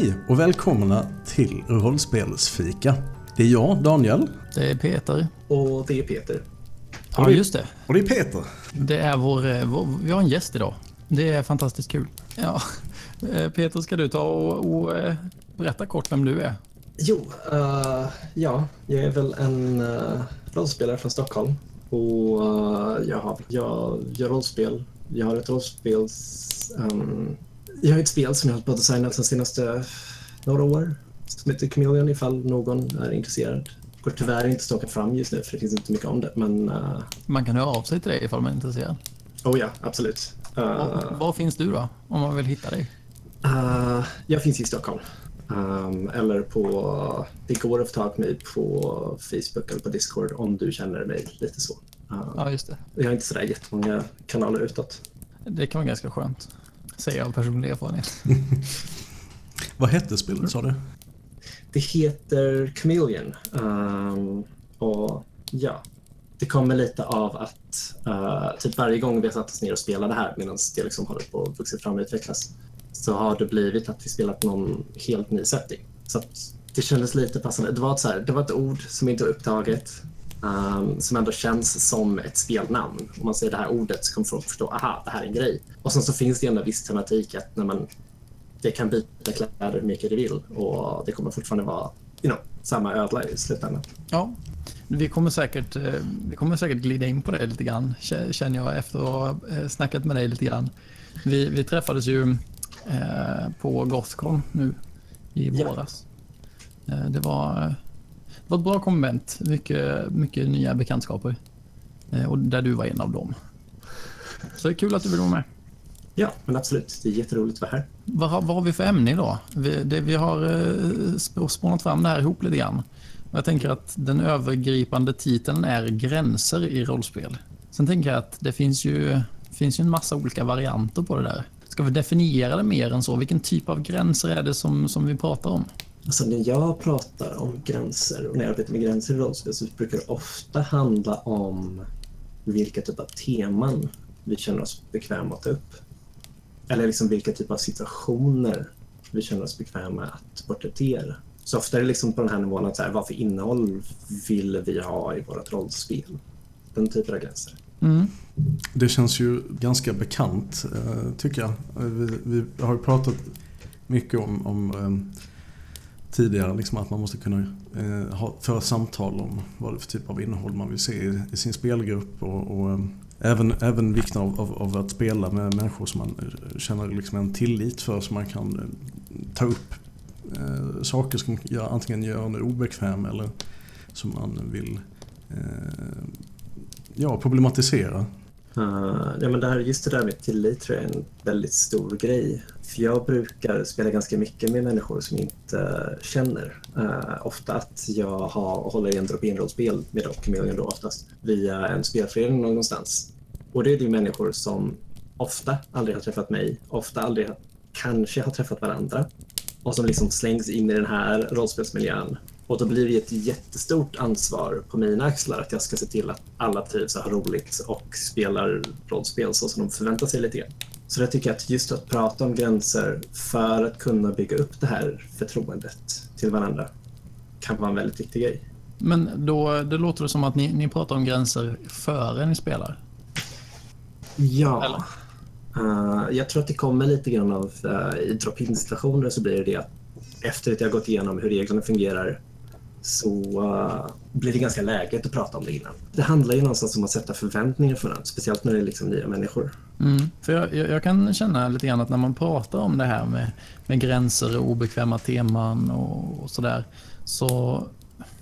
Hej och välkomna till Rollspelsfika. Det är jag, Daniel. Det är Peter. Och det är Peter. Ja, just det. Och det är Peter. Det är vår, eh, vår... Vi har en gäst idag. Det är fantastiskt kul. Ja. Eh, Peter, ska du ta och, och eh, berätta kort vem du är? Jo, uh, ja, jag är väl en uh, rollspelare från Stockholm. Och uh, jag, har, jag gör rollspel. Jag har ett rollspels... Um, jag har ett spel som jag har hållit på att designa de senaste några år. Som heter Chameleon ifall någon är intresserad. Går tyvärr inte att ståka fram just nu för det finns inte mycket om det. Men uh, Man kan höra av sig till dig ifall man är intresserad. oh ja, absolut. Uh, Var, var finns du då? Om man vill hitta dig? Uh, jag finns i Stockholm. Um, eller på... Det går att få tag på mig på Facebook eller på Discord om du känner mig lite så. Uh, Ja, just det. Jag har inte sådär jättemånga kanaler utåt. Det kan vara ganska skönt. Säger jag av personlig erfarenhet. Vad hette spelet sa du? Det heter Chameleon. Um, och ja, det kommer lite av att uh, typ varje gång vi har satt oss ner och spelat det här medan det liksom håller på att växa fram och utvecklas så har det blivit att vi spelat någon helt ny setting. Så att det kändes lite passande. Det var ett, så här, det var ett ord som inte var upptaget um, som ändå känns som ett spelnamn. Om man säger det här ordet så kommer folk förstå aha, det här är en grej. Och sen så finns det ändå viss tematik att när man det kan byta kläder hur mycket det vill och det kommer fortfarande vara you know, samma ödla i slutändan. Ja, vi kommer, säkert, eh, vi kommer säkert glida in på det lite grann, känner jag efter att ha eh, snackat med dig lite grann. Vi, vi träffades ju eh, på Gothcon nu i Ja. våras. Eh, det, var, det var ett bra konvent, mycket, mycket nya bekantskaper. Eh, och där du var en av dem. Så det är kul att du vill vara med. Ja, men absolut. Det är jätteroligt att vara här. Vad, har- vad har vi för ämne idag? Vi, det, vi har eh, sp- spånat fram det här ihop lite grann. Jag tänker att den övergripande titeln är gränser i rollspel. Sen tänker jag att det finns ju, finns ju en massa olika varianter på det där. Ska vi definiera det mer än så? Vilken typ av gränser är det som, som vi pratar om? Alltså när jag pratar om gränser och när jag arbetar med gränser i rollspel så brukar det ofta handla om vilka typ av teman vi känner oss bekväma att ta upp. Eller liksom vilka typ av situationer vi känner oss bekväma att porträttera. Så ofta är det liksom på den här nivån att så här, vad för innehåll vill vi ha i vårt rollspel? Den typen av gränser. Mm. Det känns ju ganska bekant eh, tycker jag. Eh, Vi, vi har ju pratat mycket om, om eh, tidigare liksom att man måste kunna eh, ha, föra samtal om vad det är för typ av innehåll man vill se i, i sin spelgrupp och, och eh, även, även vikten av, av, av att spela med människor som man eh, känner liksom en tillit för så man kan eh, ta upp eh, saker som gör, antingen gör en obekväm eller som man vill eh, ja, problematisera. Uh, ja, men det här, just det där med tillit tror jag är en väldigt stor grej. För jag brukar spela ganska mycket med människor som jag inte känner. Uh, ofta att jag har, håller i en drop-in-rollspel med Dock Chameleon då oftast via en spelförening någonstans. Och det är ju människor som ofta aldrig har träffat mig, ofta aldrig kanske har träffat varandra och som liksom slängs in i den här rollspelsmiljön. Och då blir det ett jättestort ansvar på mina axlar att jag ska se till att alla trivs och har roligt och spelar rollspel så som de förväntar sig lite grann. Så jag tycker att just att prata om gränser för att kunna bygga upp det här förtroendet till varandra kan vara en väldigt viktig grej. Men då det låter det som att ni, ni pratar om gränser före ni spelar. Ja. Uh, jag tror att det kommer lite grann av uh, i drop-in situationer så blir det det att efter att jag gått igenom hur reglerna fungerar så uh, blir det ganska läget att prata om det innan. Det handlar ju någonstans om att sätta förväntningar för den, speciellt när det är liksom nya människor. Mm. För jag, jag, jag kan känna lite grann att när man pratar om det här med, med gränser och obekväma teman och, och sådär så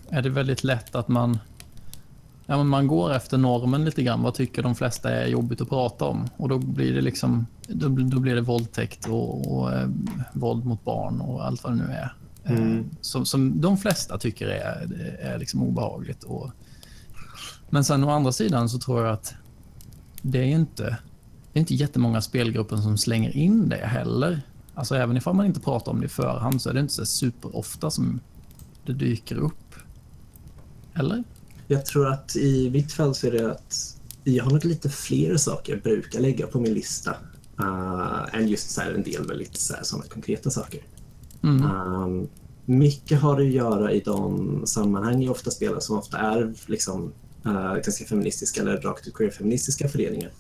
är det väldigt lätt att man ja, men man går efter normen lite grann. Vad tycker de flesta är jobbigt att prata om? Och då blir det liksom, då, då blir det våldtäkt och, och eh, våld mot barn och allt vad det nu är. Eh, Mm. Som, som de flesta tycker är, är liksom obehagligt. Och, men sen å andra sidan så tror jag att det är inte, det är inte jättemånga spelgrupper som slänger in det heller. Alltså även ifall man inte pratar om det i förhand så är det inte så superofta som det dyker upp. Eller? Jag tror att i mitt fall så är det att jag har nog lite fler saker jag brukar lägga på min lista uh, än just så här en del väldigt så här, sådana konkreta saker. Mm. Um, mycket har att göra i de sammanhang jag ofta spelar som ofta är liksom, uh, ganska feministiska eller rakt ut queer-feministiska föreningar.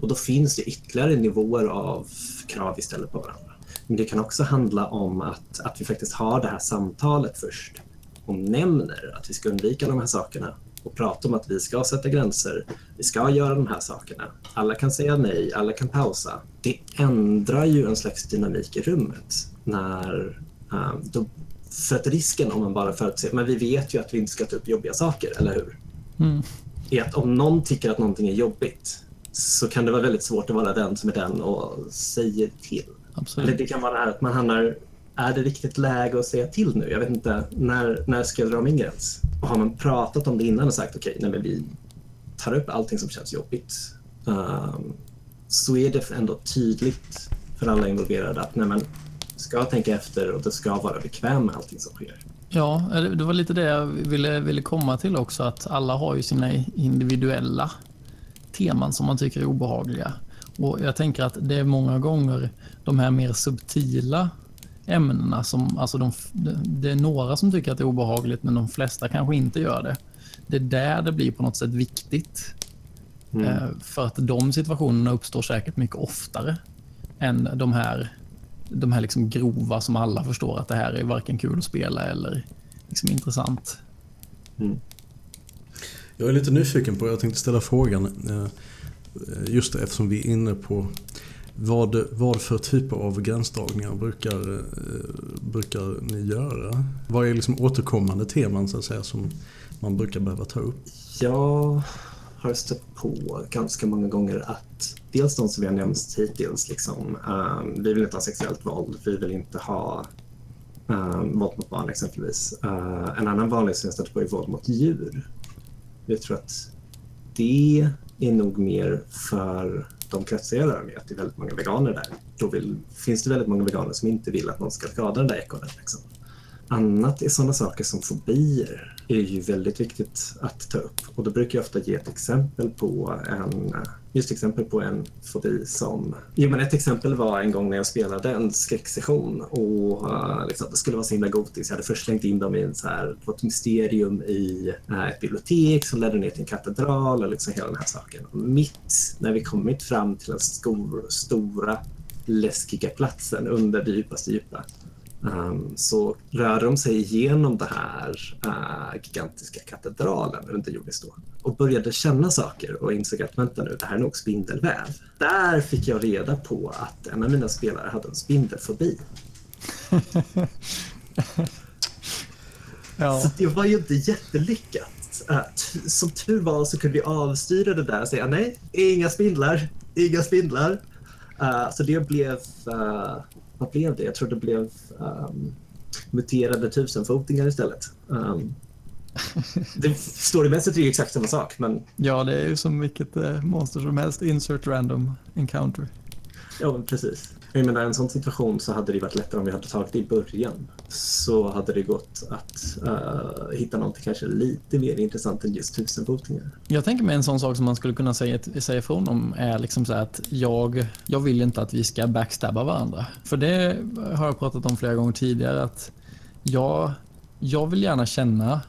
Och då finns det ytterligare nivåer av krav vi ställer på varandra. Men det kan också handla om att, att vi faktiskt har det här samtalet först och nämner att vi ska undvika de här sakerna och prata om att vi ska sätta gränser, vi ska göra de här sakerna. Alla kan säga nej, alla kan pausa. Det ändrar ju en slags dynamik i rummet. När, um, då, för att risken om man bara förutser, men vi vet ju att vi inte ska ta upp jobbiga saker, eller hur? Mm. Är att om någon tycker att någonting är jobbigt så kan det vara väldigt svårt att vara den som är den och säger till. Eller Absolut. det kan vara det här att man hamnar, är det riktigt läge att säga till nu? Jag vet inte, när, när ska jag dra min gräns? Och har man pratat om det innan och sagt okej, nej men vi tar upp allting som känns jobbigt. ehm, så är det ändå tydligt för alla involverade att nej men, ska tänka efter och det ska vara bekväm med allting som sker. Ja, det var lite det jag ville, ville komma till också. Att alla har ju sina individuella teman som man tycker är obehagliga. Och jag tänker att det är många gånger de här mer subtila ämnena som, alltså de, det är några som tycker att det är obehagligt men de flesta kanske inte gör det. Det är där det blir på något sätt viktigt. Mm. Eh, För att de situationerna uppstår säkert mycket oftare än de här, de här liksom grova som alla förstår att det här är varken kul att spela eller liksom intressant. Mm. Jag är lite nyfiken på, jag tänkte ställa frågan, eh, just eftersom vi är inne på vad, vad för typer av gränsdragningar brukar, eh, brukar ni göra? Vad är liksom återkommande teman så att säga som man brukar behöva ta upp? Jag har stött på ganska många gånger att dels de som vi har nämnt hittills, liksom, um, vi vill inte ha sexuellt våld, vi vill inte ha um, våld mot barn exempelvis. Uh, en annan vanlig som jag stött på är våld mot djur. Jag tror att det är nog mer för de kretsar jag rör mig, att det är väldigt många veganer där. Då vill, finns det väldigt många veganer som inte vill att någon ska skada den där ekorren. Liksom. Annat är sådana saker som fobier är ju väldigt viktigt att ta upp. Och då brukar jag ofta ge ett exempel på en, just exempel på en fobi som... Jo, men ett exempel var en gång när jag spelade en skräcksession och uh, liksom, det skulle vara så himla gotiskt. Jag hade först slängt in dem i en så här, på ett mysterium i uh, ett bibliotek som ledde ner till en katedral och liksom hela den här saken. Och mitt när vi kommit fram till den stor, stora läskiga platsen under det djupaste djupa Um, så rörde de sig igenom den här uh, gigantiska katedralen under då och började känna saker och insåg att vänta nu, det här är nog spindelväv. Där fick jag reda på att en av mina spelare hade en spindelfobi. Ja. Så det var ju inte jättelyckat. Uh, som tur var så kunde vi avstyra det där och säga nej, inga spindlar, inga spindlar. Uh, så det blev, vad blev det? Jag tror det blev um, muterade tusenfotingar istället. Um, det storymässigt är det ju exakt samma sak, men ja, det är ju som vilket eh, monster som helst. Insert random encounter. ja, men precis. Jag menar, i en sån situation så hade det varit lättare om vi hade tagit det i början. Så hade det gått att uh, hitta något kanske lite mer intressant än just tusenfotingar. Jag tänker mig en sån sak som man skulle kunna säga, säga ifrån om är liksom så här att jag, jag vill inte att vi ska backstabba varandra. För det har jag pratat om flera gånger tidigare att jag, jag vill gärna känna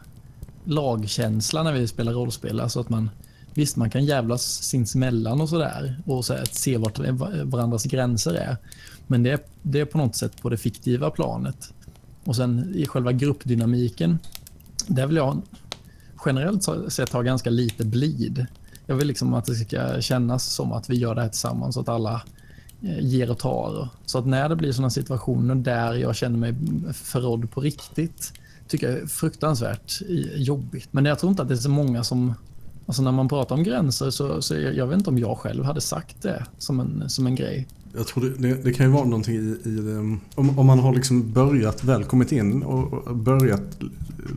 lagkänsla när vi spelar rollspel. Alltså att man, visst man kan jävlas sinsemellan och sådär och så här, se vart varandras gränser är. Men det är, det är på något sätt på det fiktiva planet. Och sen i själva gruppdynamiken, där vill jag generellt sett ha ganska lite blid. Jag vill liksom att det ska kännas som att vi gör det här tillsammans, så att alla eh, ger och tar. Så att när det blir sådana situationer där jag känner mig förrådd på riktigt, tycker jag är fruktansvärt jobbigt. Men jag tror inte att det är så många som Alltså när man pratar om gränser så, så jag, jag vet inte om jag själv hade sagt det som en, som en grej. Jag tror det, det, det, kan ju vara någonting i, i ehm, om, om man har liksom börjat, väl kommit in och, och börjat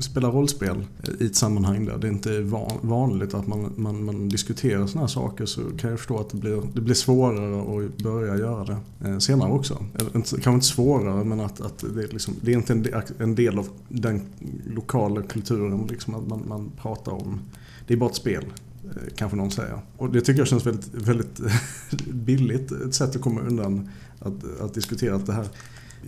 spela rollspel i ett sammanhang där det inte är van, vanligt att man, man, man diskuterar sådana här saker så kan jag förstå att det blir, det blir svårare att börja göra det eh, senare också. Kanske inte svårare men att, att det, är liksom, det är inte en del, en del av den lokala kulturen liksom att man, man pratar om det är bara ett spel. Eh, kanske någon säger. Och det tycker jag känns väldigt, väldigt billigt. Ett sätt att komma undan att, att diskutera att det här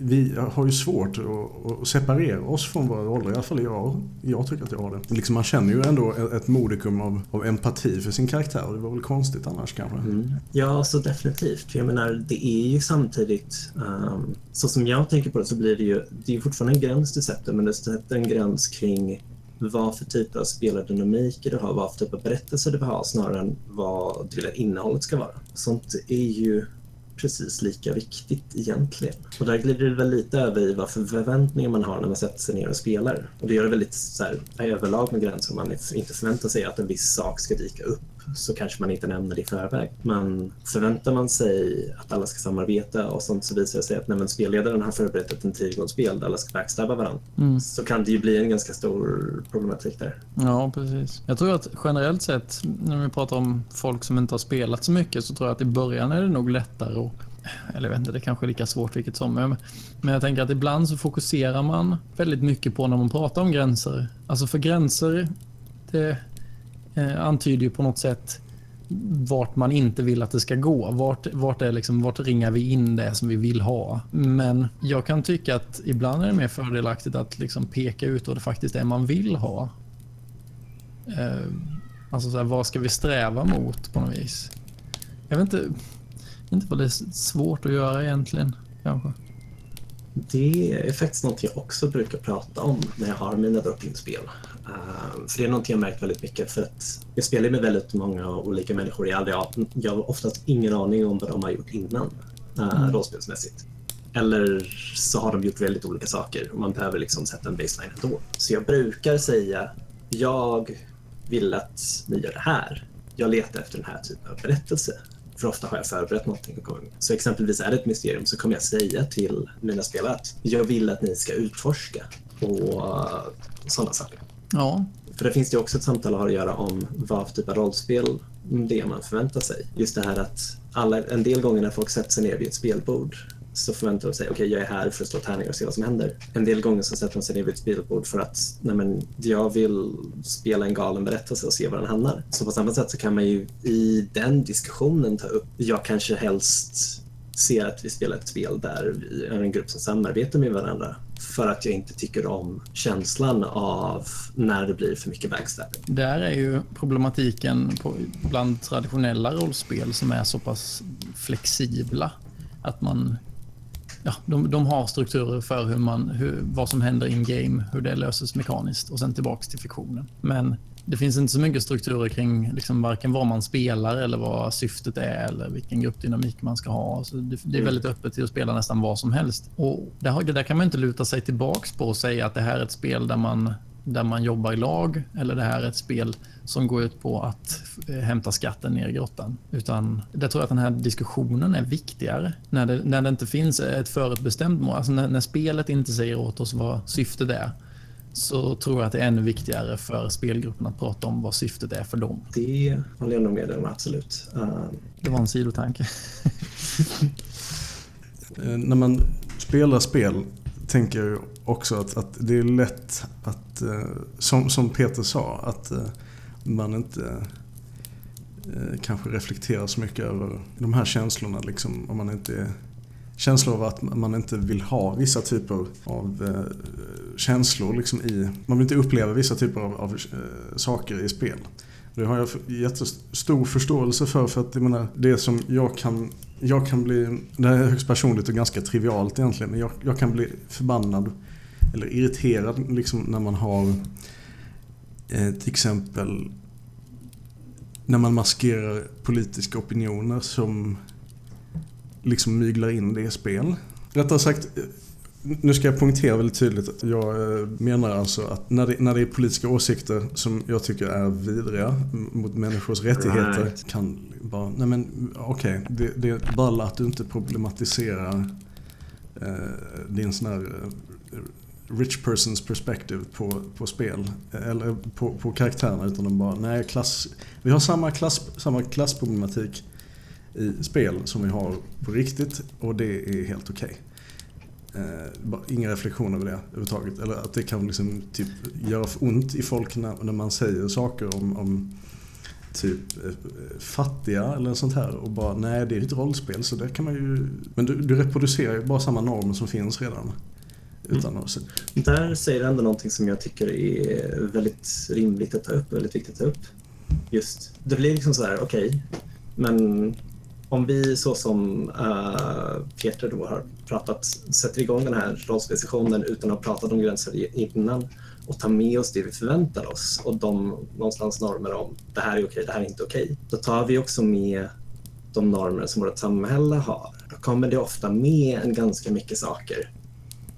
vi har ju svårt att, separera oss från våra roller. I alla fall jag, jag tycker att jag har det. Liksom man känner ju ändå ett modikum av, av empati för sin karaktär. Det var väl konstigt annars kanske? Mm. Ja, så definitivt. Jag menar, det är ju samtidigt... Um, så som jag tänker på det så blir det ju... Det är fortfarande en gräns du sätter, men du sätter en gräns kring vad för typ av spelardynamiker du har, vad för typ av berättelse du vill ha snarare än vad du vill att innehållet ska vara. Sånt är ju precis lika viktigt egentligen. Och där glider det väl lite över i vad för förväntningar man har när man sätter sig ner och spelar. Och det gör det väldigt så här, överlag med gränser om man inte förväntar sig att en viss sak ska dyka upp så kanske man inte nämner det i förväg. Men förväntar man sig att alla ska samarbeta och sånt så visar det sig att när spelledaren har förberett ett intrigonspel där alla ska backstabba varandra mm. så kan det ju bli en ganska stor problematik där. Ja, precis. Jag tror att generellt sett när vi pratar om folk som inte har spelat så mycket så tror jag att i början är det nog lättare att eller jag vet inte, det kanske är lika svårt vilket som. Men jag tänker att ibland så fokuserar man väldigt mycket på när man pratar om gränser. Alltså för gränser, det, eh, antyder ju på något sätt vart man inte vill att det ska gå. Vart, vart, är liksom, vart ringar vi in det som vi vill ha? Men jag kan tycka att ibland är det mer fördelaktigt att liksom peka ut vad det faktiskt är man vill ha. Eh, alltså så här, vad ska vi sträva mot på något vis? Jag vet inte, inte vad det är svårt att göra egentligen kanske. Det är faktiskt något jag också brukar prata om när jag har mina drop-in-spel. Uh, för det är någonting jag märkt väldigt mycket för att jag spelar med väldigt många olika människor. Jag, aldrig, jag har oftast ingen aning om vad de har gjort innan uh, mm. rollspelsmässigt. Eller så har de gjort väldigt olika saker och man behöver liksom sätta en baseline ändå. Så jag brukar säga, jag vill att ni gör det här. Jag letar efter den här typen av berättelse. För ofta har jag förberett någonting. Så exempelvis är det ett mysterium så kommer jag säga till mina spelare att jag vill att ni ska utforska och sådana saker. Ja. För det finns det också ett samtal att göra om vad för typ av rollspel det man förväntar sig. Just det här att alla, en del gånger när folk sätter sig ner vid ett spelbord så förväntar de sig okej, okay, jag är här för att slå tärningar och se vad som händer. En del gånger så sätter de sig ner vid ett spelbord för att nej men, jag vill spela en galen berättelse och se var den hamnar. Så på samma sätt så kan man ju i den diskussionen ta upp, jag kanske helst ser att vi spelar ett spel där vi är en grupp som samarbetar med varandra för att jag inte tycker om känslan av när det blir för mycket backstabbing. Där är ju problematiken på, bland traditionella rollspel som är så pass flexibla att man ja, de, de har strukturer för hur man, hur, vad som händer in game, hur det löses mekaniskt och sen tillbaks till fiktionen. Men det finns inte så mycket strukturer kring liksom varken vad man spelar eller vad syftet är eller vilken gruppdynamik man ska ha. Så det, det är väldigt öppet till att spela nästan vad som helst. Och det där kan man inte luta sig tillbaks på och säga att det här är ett spel där man där man jobbar i lag eller det här är ett spel som går ut på att eh, hämta skatten ner i grottan. Utan jag tror att den här diskussionen är viktigare när det, när det inte finns ett förutbestämt mål. Alltså när, när spelet inte säger åt oss vad syftet är så tror jag att det är ännu viktigare för spelgruppen att prata om vad syftet är för dem. Det håller jag nog med om, absolut. Uh... Det var en sidotanke. Eh, när man spelar spel tänker jag också att, att det är lätt att, eh, som, som Peter sa, att man inte eh, kanske reflekterar så mycket över de här känslorna. Liksom, om man inte känslor av att man inte vill ha vissa typer av eh, känslor liksom i... Man vill inte uppleva vissa typer av, av eh, saker i spel. Det har jag jättestor förståelse för, för att jag menar, det som jag kan... Jag kan bli... Det här är högst personligt och ganska trivialt egentligen, men jag, jag kan bli förbannad eller irriterad liksom när man har eh, till exempel när man maskerar politiska opinioner som liksom myglar in det i spel. Rättare sagt, nu ska jag poängtera väldigt tydligt. Jag eh, menar alltså att när det, när det är politiska åsikter som jag tycker är vidriga mot människors rättigheter Right. kan bara, nej men okej, det, det är bara att du inte problematiserar eh, din sån här eh, rich persons perspective på, på spel. Eh, eller på, på karaktärerna utan de bara, nej klass, vi har samma, klass, samma klassproblematik i spel som vi har på riktigt och det är helt okej. Eh, inga reflektioner över det överhuvudtaget. Eller att det kan liksom typ göra ont i folk när, när man säger saker om, om typ eh, fattiga eller sånt här och bara nej det är ju ett rollspel så det kan man ju... Men du, du reproducerar ju bara samma normer som finns redan. Mm. Utan att, Där säger du ändå någonting som jag tycker är väldigt rimligt att ta upp, väldigt viktigt att ta upp. Just, det blir liksom så här, okej, men om vi så som uh, Peter då har pratat, sätter igång den här rollspelssessionen utan att ha pratat om gränser innan och tar med oss det vi förväntar oss och de någonstans normer om det här är okej, det här är inte okej. Då tar vi också med de normer som vårt samhälle har. Då kommer det ofta med en ganska mycket saker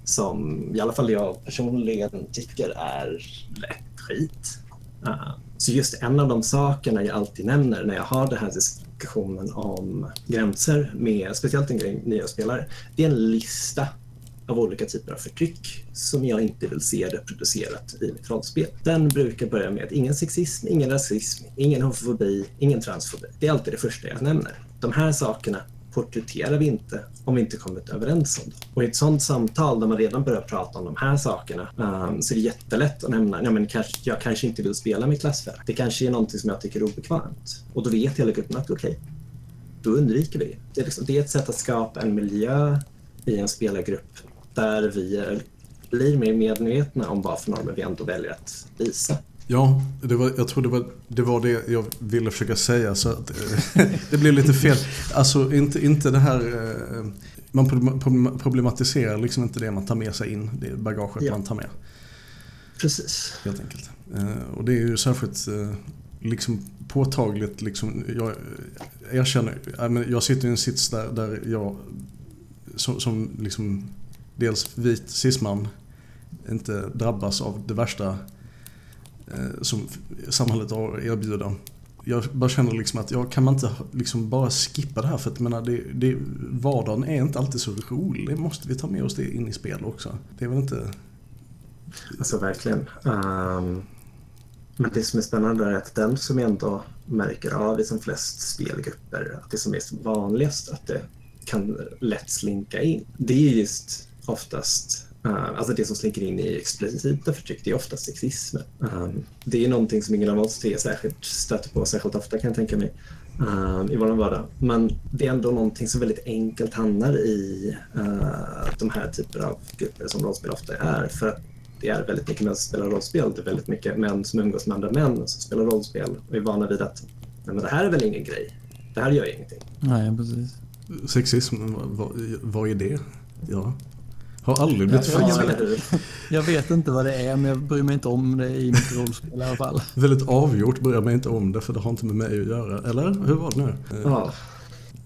som i alla fall jag personligen tycker är rätt skit. Uh, så just en av de sakerna jag alltid nämner när jag har den här diskussionen om gränser med speciellt en grej nya spelare, det är en lista av olika typer av förtryck som jag inte vill se reproducerat i mitt rollspel. Den brukar börja med ingen sexism, ingen rasism, ingen homofobi, ingen transfobi. Det är alltid det första jag nämner. De här sakerna porträtterar vi inte om vi inte kommit överens om det. Och i ett sånt samtal där man redan börjar prata om de här sakerna um, så är det jättelätt att nämna, ja men kanske, jag kanske inte vill spela med klassfärg. Det kanske är någonting som jag tycker är obekvämt. Och då vet hela gruppen att okej, då undviker vi det. Det är, liksom, det är ett sätt att skapa en miljö i en spelargrupp där vi är, blir mer medvetna om vad för normer vi ändå väljer att visa. Ja, det var, jag tror det var, det var det jag ville försöka säga så att eh, det blev lite fel. Alltså inte, inte det här... eh, Man problem- problematiserar liksom inte det man tar med sig in, det bagaget Ja. man tar med Precis. helt enkelt. Eh, Och det är ju särskilt liksom påtagligt liksom, jag erkänner, ja, men jag sitter i en sits där, där jag som, som liksom dels vit cisman inte drabbas av det värsta Eh, som samhället har att erbjuda. Jag bara känner liksom att jag kan man inte liksom bara skippa det här för att menar, det, det, vardagen är inte alltid så rolig. Måste vi ta med oss det in i spel också. Det är väl inte... Alltså verkligen. Um, men det som är spännande är att den som jag ändå märker av i som flest spelgrupper, att det som är som vanligast att det kan lätt slinka in, det är just oftast alltså det som slinker in i explicita förtryck, det är oftast sexismen. Um, det är någonting som ingen av oss tre särskilt stöter på särskilt ofta kan jag tänka mig um, i vår vardag. Men det är ändå någonting som väldigt enkelt hamnar i de här typer av grupper som rollspel ofta är. För att det är väldigt mycket män som spelar rollspel. Det är väldigt mycket män som umgås med andra män som spelar rollspel och är vana vid att Nej, men det här är väl ingen grej. Det här gör ingenting. Nej, precis. Sexism, vad, vad är det? Ja. Har aldrig blivit Ja, Ja, jag vet inte vad det är, men jag bryr mig inte om det i mitt rollspel i alla fall. Väldigt avgjort bryr jag mig inte om det för det har inte med mig att göra. Eller? Hur var det nu? Ja.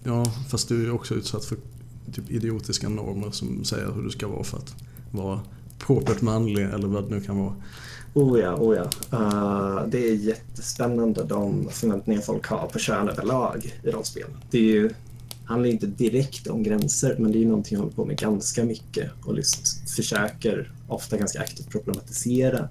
Ja, fast du är också utsatt för typ idiotiska normer som säger hur du ska vara för att vara propert manlig eller vad det nu kan vara. Oh ja, oh ja. Uh, det är jättespännande de förväntningar folk har på kön överlag i rollspel. Det är ju, handlar inte direkt om gränser, men det är någonting jag håller på med ganska mycket och just försöker ofta ganska aktivt problematisera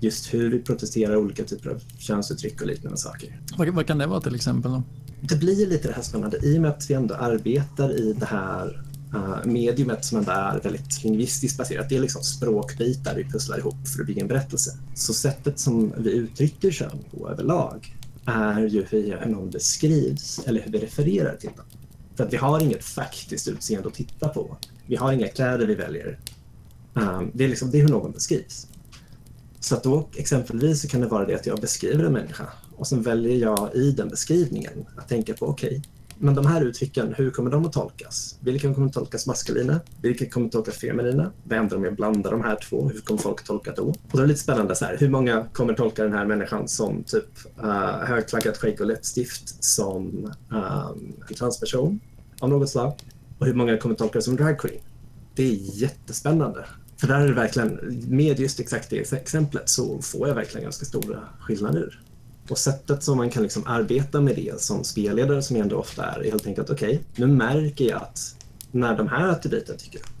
just hur vi protesterar olika typer av könsuttryck och liknande saker. Vad, vad kan det vara till exempel? Då? Det blir lite det här spännande i och med att vi ändå arbetar i det här uh, mediumet som ändå är väldigt lingvistiskt baserat. Det är liksom språkbitar vi pusslar ihop för att bygga en berättelse. Så sättet som vi uttrycker kön på överlag är ju hur någon beskrivs eller hur vi refererar till dem. För att vi har inget faktiskt utseende att titta på. Vi har inga kläder vi väljer. Um, det, är liksom, det är hur någon beskrivs. Så att då exempelvis så kan det vara det att jag beskriver en människa och sen väljer jag i den beskrivningen att tänka på okej, okay, men de här uttrycken, hur kommer de att tolkas? Vilka kommer att tolkas maskulina? Vilka kommer att tolkas feminina? Vad händer om jag blandar de här två? Hur kommer folk att tolka då? Och då är det lite spännande så här, hur många kommer att tolka den här människan som typ eh, uh, högklackat skägg och läppstift som um, en transperson av något slag? Och hur många kommer tolka det som drag queen? det är jättespännande. För där är det verkligen, med just exakt det exemplet så får jag verkligen ganska stora skillnader. Och sättet som man kan liksom arbeta med det som spelledare, som jag ändå ofta är, är helt enkelt okej, okay, nu märker jag att när de här attributen tycker upp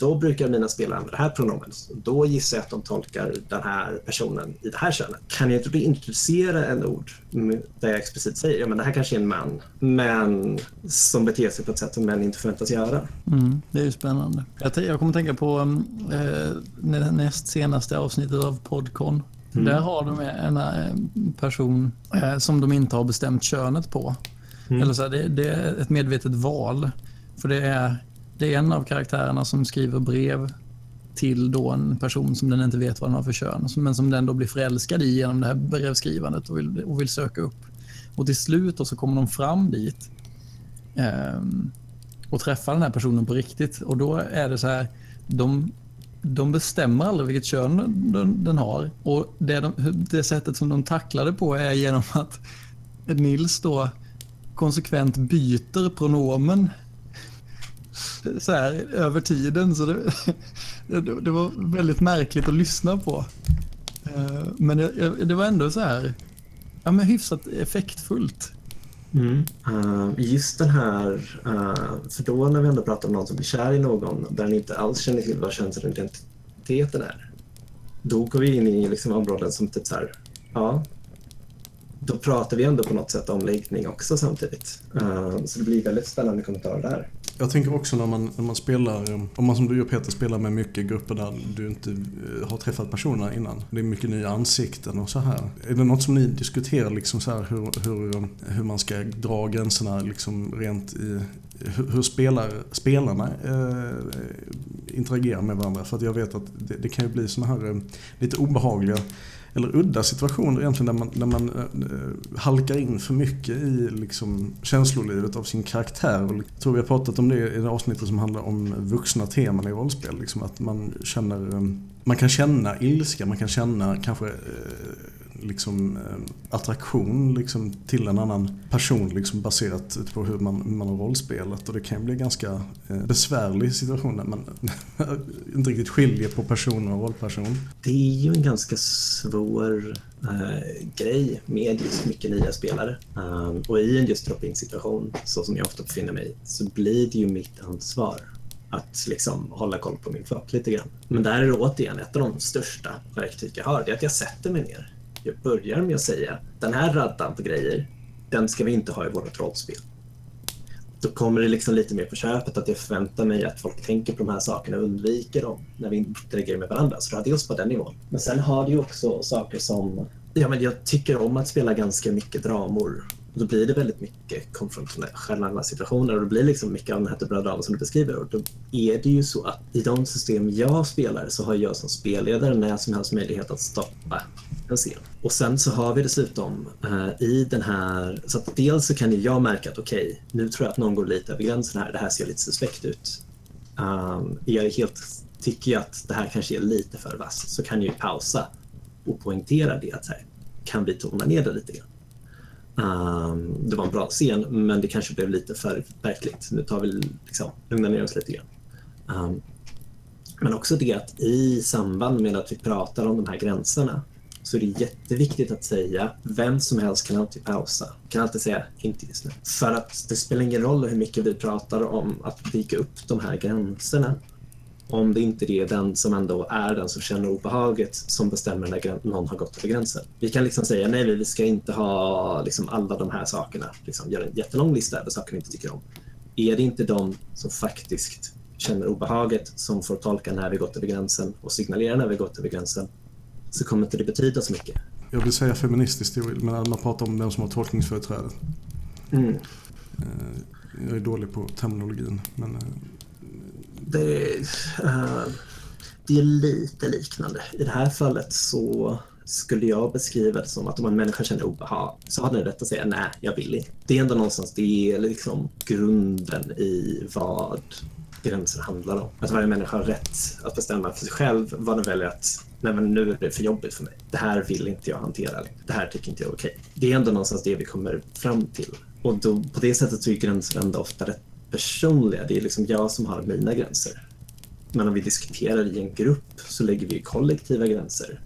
då brukar mina spelare använda det här pronomenet. Då gissar jag att de tolkar den här personen i det här könet. Kan jag inte introducera en ord där jag explicit säger ja, det här kanske är en man, men som beter sig på ett sätt som män inte förväntas göra. Mm, det är ju spännande. Jag, jag kommer tänka på äh, näst senaste avsnittet av Podcon. Mm. Där har de en, en person äh, som de inte har bestämt könet på. Mm. Eller så här, det, det är ett medvetet val. För det är det är en av karaktärerna som skriver brev till då en person som den inte vet vad den har för kön, men som den då blir förälskad i genom det här brevskrivandet och vill, och vill söka upp. Och till slut så kommer de fram dit eh, och träffar den här personen på riktigt. Och då är det så här, de, de bestämmer aldrig vilket kön den, den har. Och det, de, det sättet som de tacklar det på är genom att Nils då konsekvent byter pronomen så här över tiden. Så det, det, det var väldigt märkligt att lyssna på. Eh, men det, det var ändå så här, ja men hyfsat effektfullt. Mm. Uh, just den här, uh, för då när vi ändå pratar om någon som blir kär i någon där den inte alls känner till vad könsidentiteten är. Då går vi in i liksom områden som typ så här, ja, då pratar vi ändå på något sätt om läggning också samtidigt. Uh, så det blir väldigt spännande kommentarer där. Jag tänker också när man, när man spelar, eh, om man som du och Peter spelar med mycket grupper där du inte eh, har träffat personerna innan. Det är mycket nya ansikten och så här. Är det något som ni diskuterar liksom så här hur, hur, hur man ska dra gränserna liksom rent i hur, hur spelar, spelarna eh, interagerar med varandra? För att jag vet att det, det kan ju bli såna här eh, lite obehagliga eller udda situationer egentligen där man, där man eh, eh, halkar in för mycket i liksom, känslolivet av sin karaktär. Och jag tror vi har pratat om det i det avsnittet som handlar om vuxna teman i rollspel. Liksom, att man känner, eh, man kan känna ilska, man kan känna kanske eh, liksom, eh, attraktion liksom, till en annan person liksom, baserat på hur man, man har rollspelat. Och det kan bli ganska eh, besvärlig situation när man inte riktigt skiljer på person och rollperson. Det är ju en ganska svår eh, grej med just mycket nya spelare. Um, och i en just drop-in situation, så som jag ofta befinner mig så blir det ju mitt ansvar att liksom hålla koll på min flock lite grann. Men där är det återigen ett av de största verktyg jag har, det är att jag sätter mig ner jag börjar med att säga den här raddan på grejer, den ska vi inte ha i vårt rollspel. Då kommer det liksom lite mer på köpet att jag förväntar mig att folk tänker på de här sakerna och undviker dem när vi interagerar med varandra. Så det har dels på den nivån. Men sen har ju också saker som... Ja, men jag tycker om att spela ganska mycket dramor. Då blir det väldigt mycket konfrontationella situationer och det blir liksom mycket av den här typen av drama som du beskriver. Och då är det ju så att i de system jag spelar så har jag som spelledare när som helst möjlighet att stoppa en scen. Och sen så har vi dessutom eh, i den här, så att dels så kan jag märka att okej, okay, nu tror jag att någon går lite över gränsen här, det här ser lite suspekt ut. Um, jag är helt, tycker jag att det här kanske är lite för vass så kan jag ju pausa och poängtera det att här, kan vi tona ner det lite grann. Um, det var en bra scen, men det kanske blev lite för verkligt. Nu tar vi liksom, lugnar ner oss lite grann. Um, men också det att i samband med att vi pratar om de här gränserna så är det jätteviktigt att säga vem som helst kan alltid pausa. Kan alltid säga inte just nu. För att det spelar ingen roll hur mycket vi pratar om att vika upp de här gränserna om det inte är den som ändå är den som känner obehaget som bestämmer när någon har gått över gränsen. Vi kan liksom säga nej, vi ska inte ha liksom alla de här sakerna. Liksom, göra en jättelång lista över saker vi inte tycker om. Är det inte de som faktiskt känner obehaget som får tolka när vi gått över gränsen och signalera när vi gått över gränsen så kommer inte det betyda så mycket. Jag vill säga feministiskt, men man pratar om vem som har tolkningsföreträde. Mm. Eh, jag är dålig på terminologin, men eh, det, uh, det är lite liknande. I det här fallet så skulle jag beskriva det som att om en människa känner obehag så har den rätt att säga nej, jag vill inte. Det är ändå någonstans det är liksom grunden i vad gränser handlar om. Att varje människa har rätt att bestämma för sig själv vad den väljer att nej men nu är det för jobbigt för mig. Det här vill inte jag hantera. Det här tycker inte jag är okej. Det är ändå någonstans det vi kommer fram till. Och då, på det sättet så är gränser ändå ofta rätt personliga. Det är liksom jag som har mina gränser. Men om vi diskuterar i en grupp så lägger vi kollektiva gränser.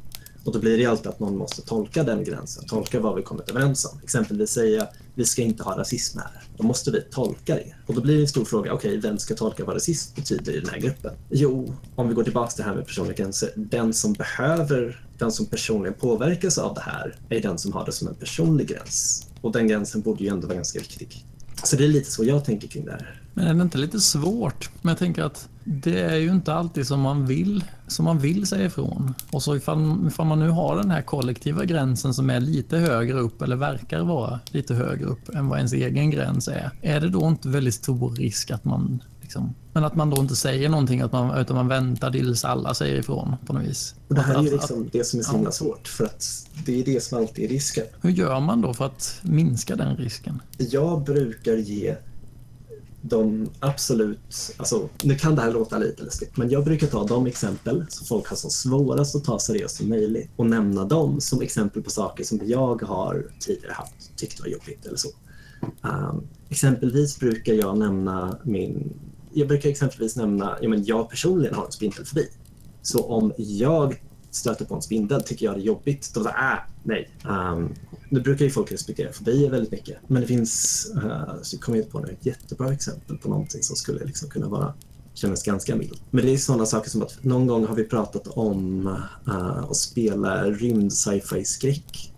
Och då blir det alltid att någon måste tolka den gränsen, tolka vad vi kommit överens om. Exempelvis säga vi ska inte ha rasism här. Då måste vi tolka det. Och då blir det en stor fråga, okej, okay, vem ska tolka vad rasism betyder i den här gruppen? Jo, om vi går tillbaka till det här med personliga gränser. Den som behöver, den som personligen påverkas av det här är den som har det som en personlig gräns. Och den gränsen borde ju ändå vara ganska viktig. Så det är lite så jag tänker kring det här. Men är det inte lite svårt? Men jag tänker att det är ju inte alltid som man vill, som man vill säga ifrån. Och så ifall, ifall man nu har den här kollektiva gränsen som är lite högre upp eller verkar vara lite högre upp än vad ens egen gräns är. Är det då inte väldigt stor risk att man Liksom. Men att man då inte säger någonting, att man, utan man väntar tills alla säger ifrån på något vis. Och det här är ju liksom det som är så himla svårt, för att det är det som alltid är risken. Hur gör man då för att minska den risken? Jag brukar ge de absolut, alltså nu kan det här låta lite läskigt, men jag brukar ta de exempel som folk har som svårast att ta seriöst som möjligt och nämna dem som exempel på saker som jag har tidigare haft, tyckt var jobbigt eller så. Um, exempelvis brukar jag nämna min jag brukar exempelvis nämna, ja, men jag personligen har en spindelfobi. Så om jag stöter på en spindel tycker jag det är jobbigt, då säger äh, nej. Um, nu brukar ju folk respektera fobier väldigt mycket. Men det finns, uh, så kommer jag på nu, jättebra exempel på någonting som skulle liksom kunna vara kännas ganska mild. Men det är sådana saker som att någon gång har vi pratat om uh, att spela rymd sci-fi skräck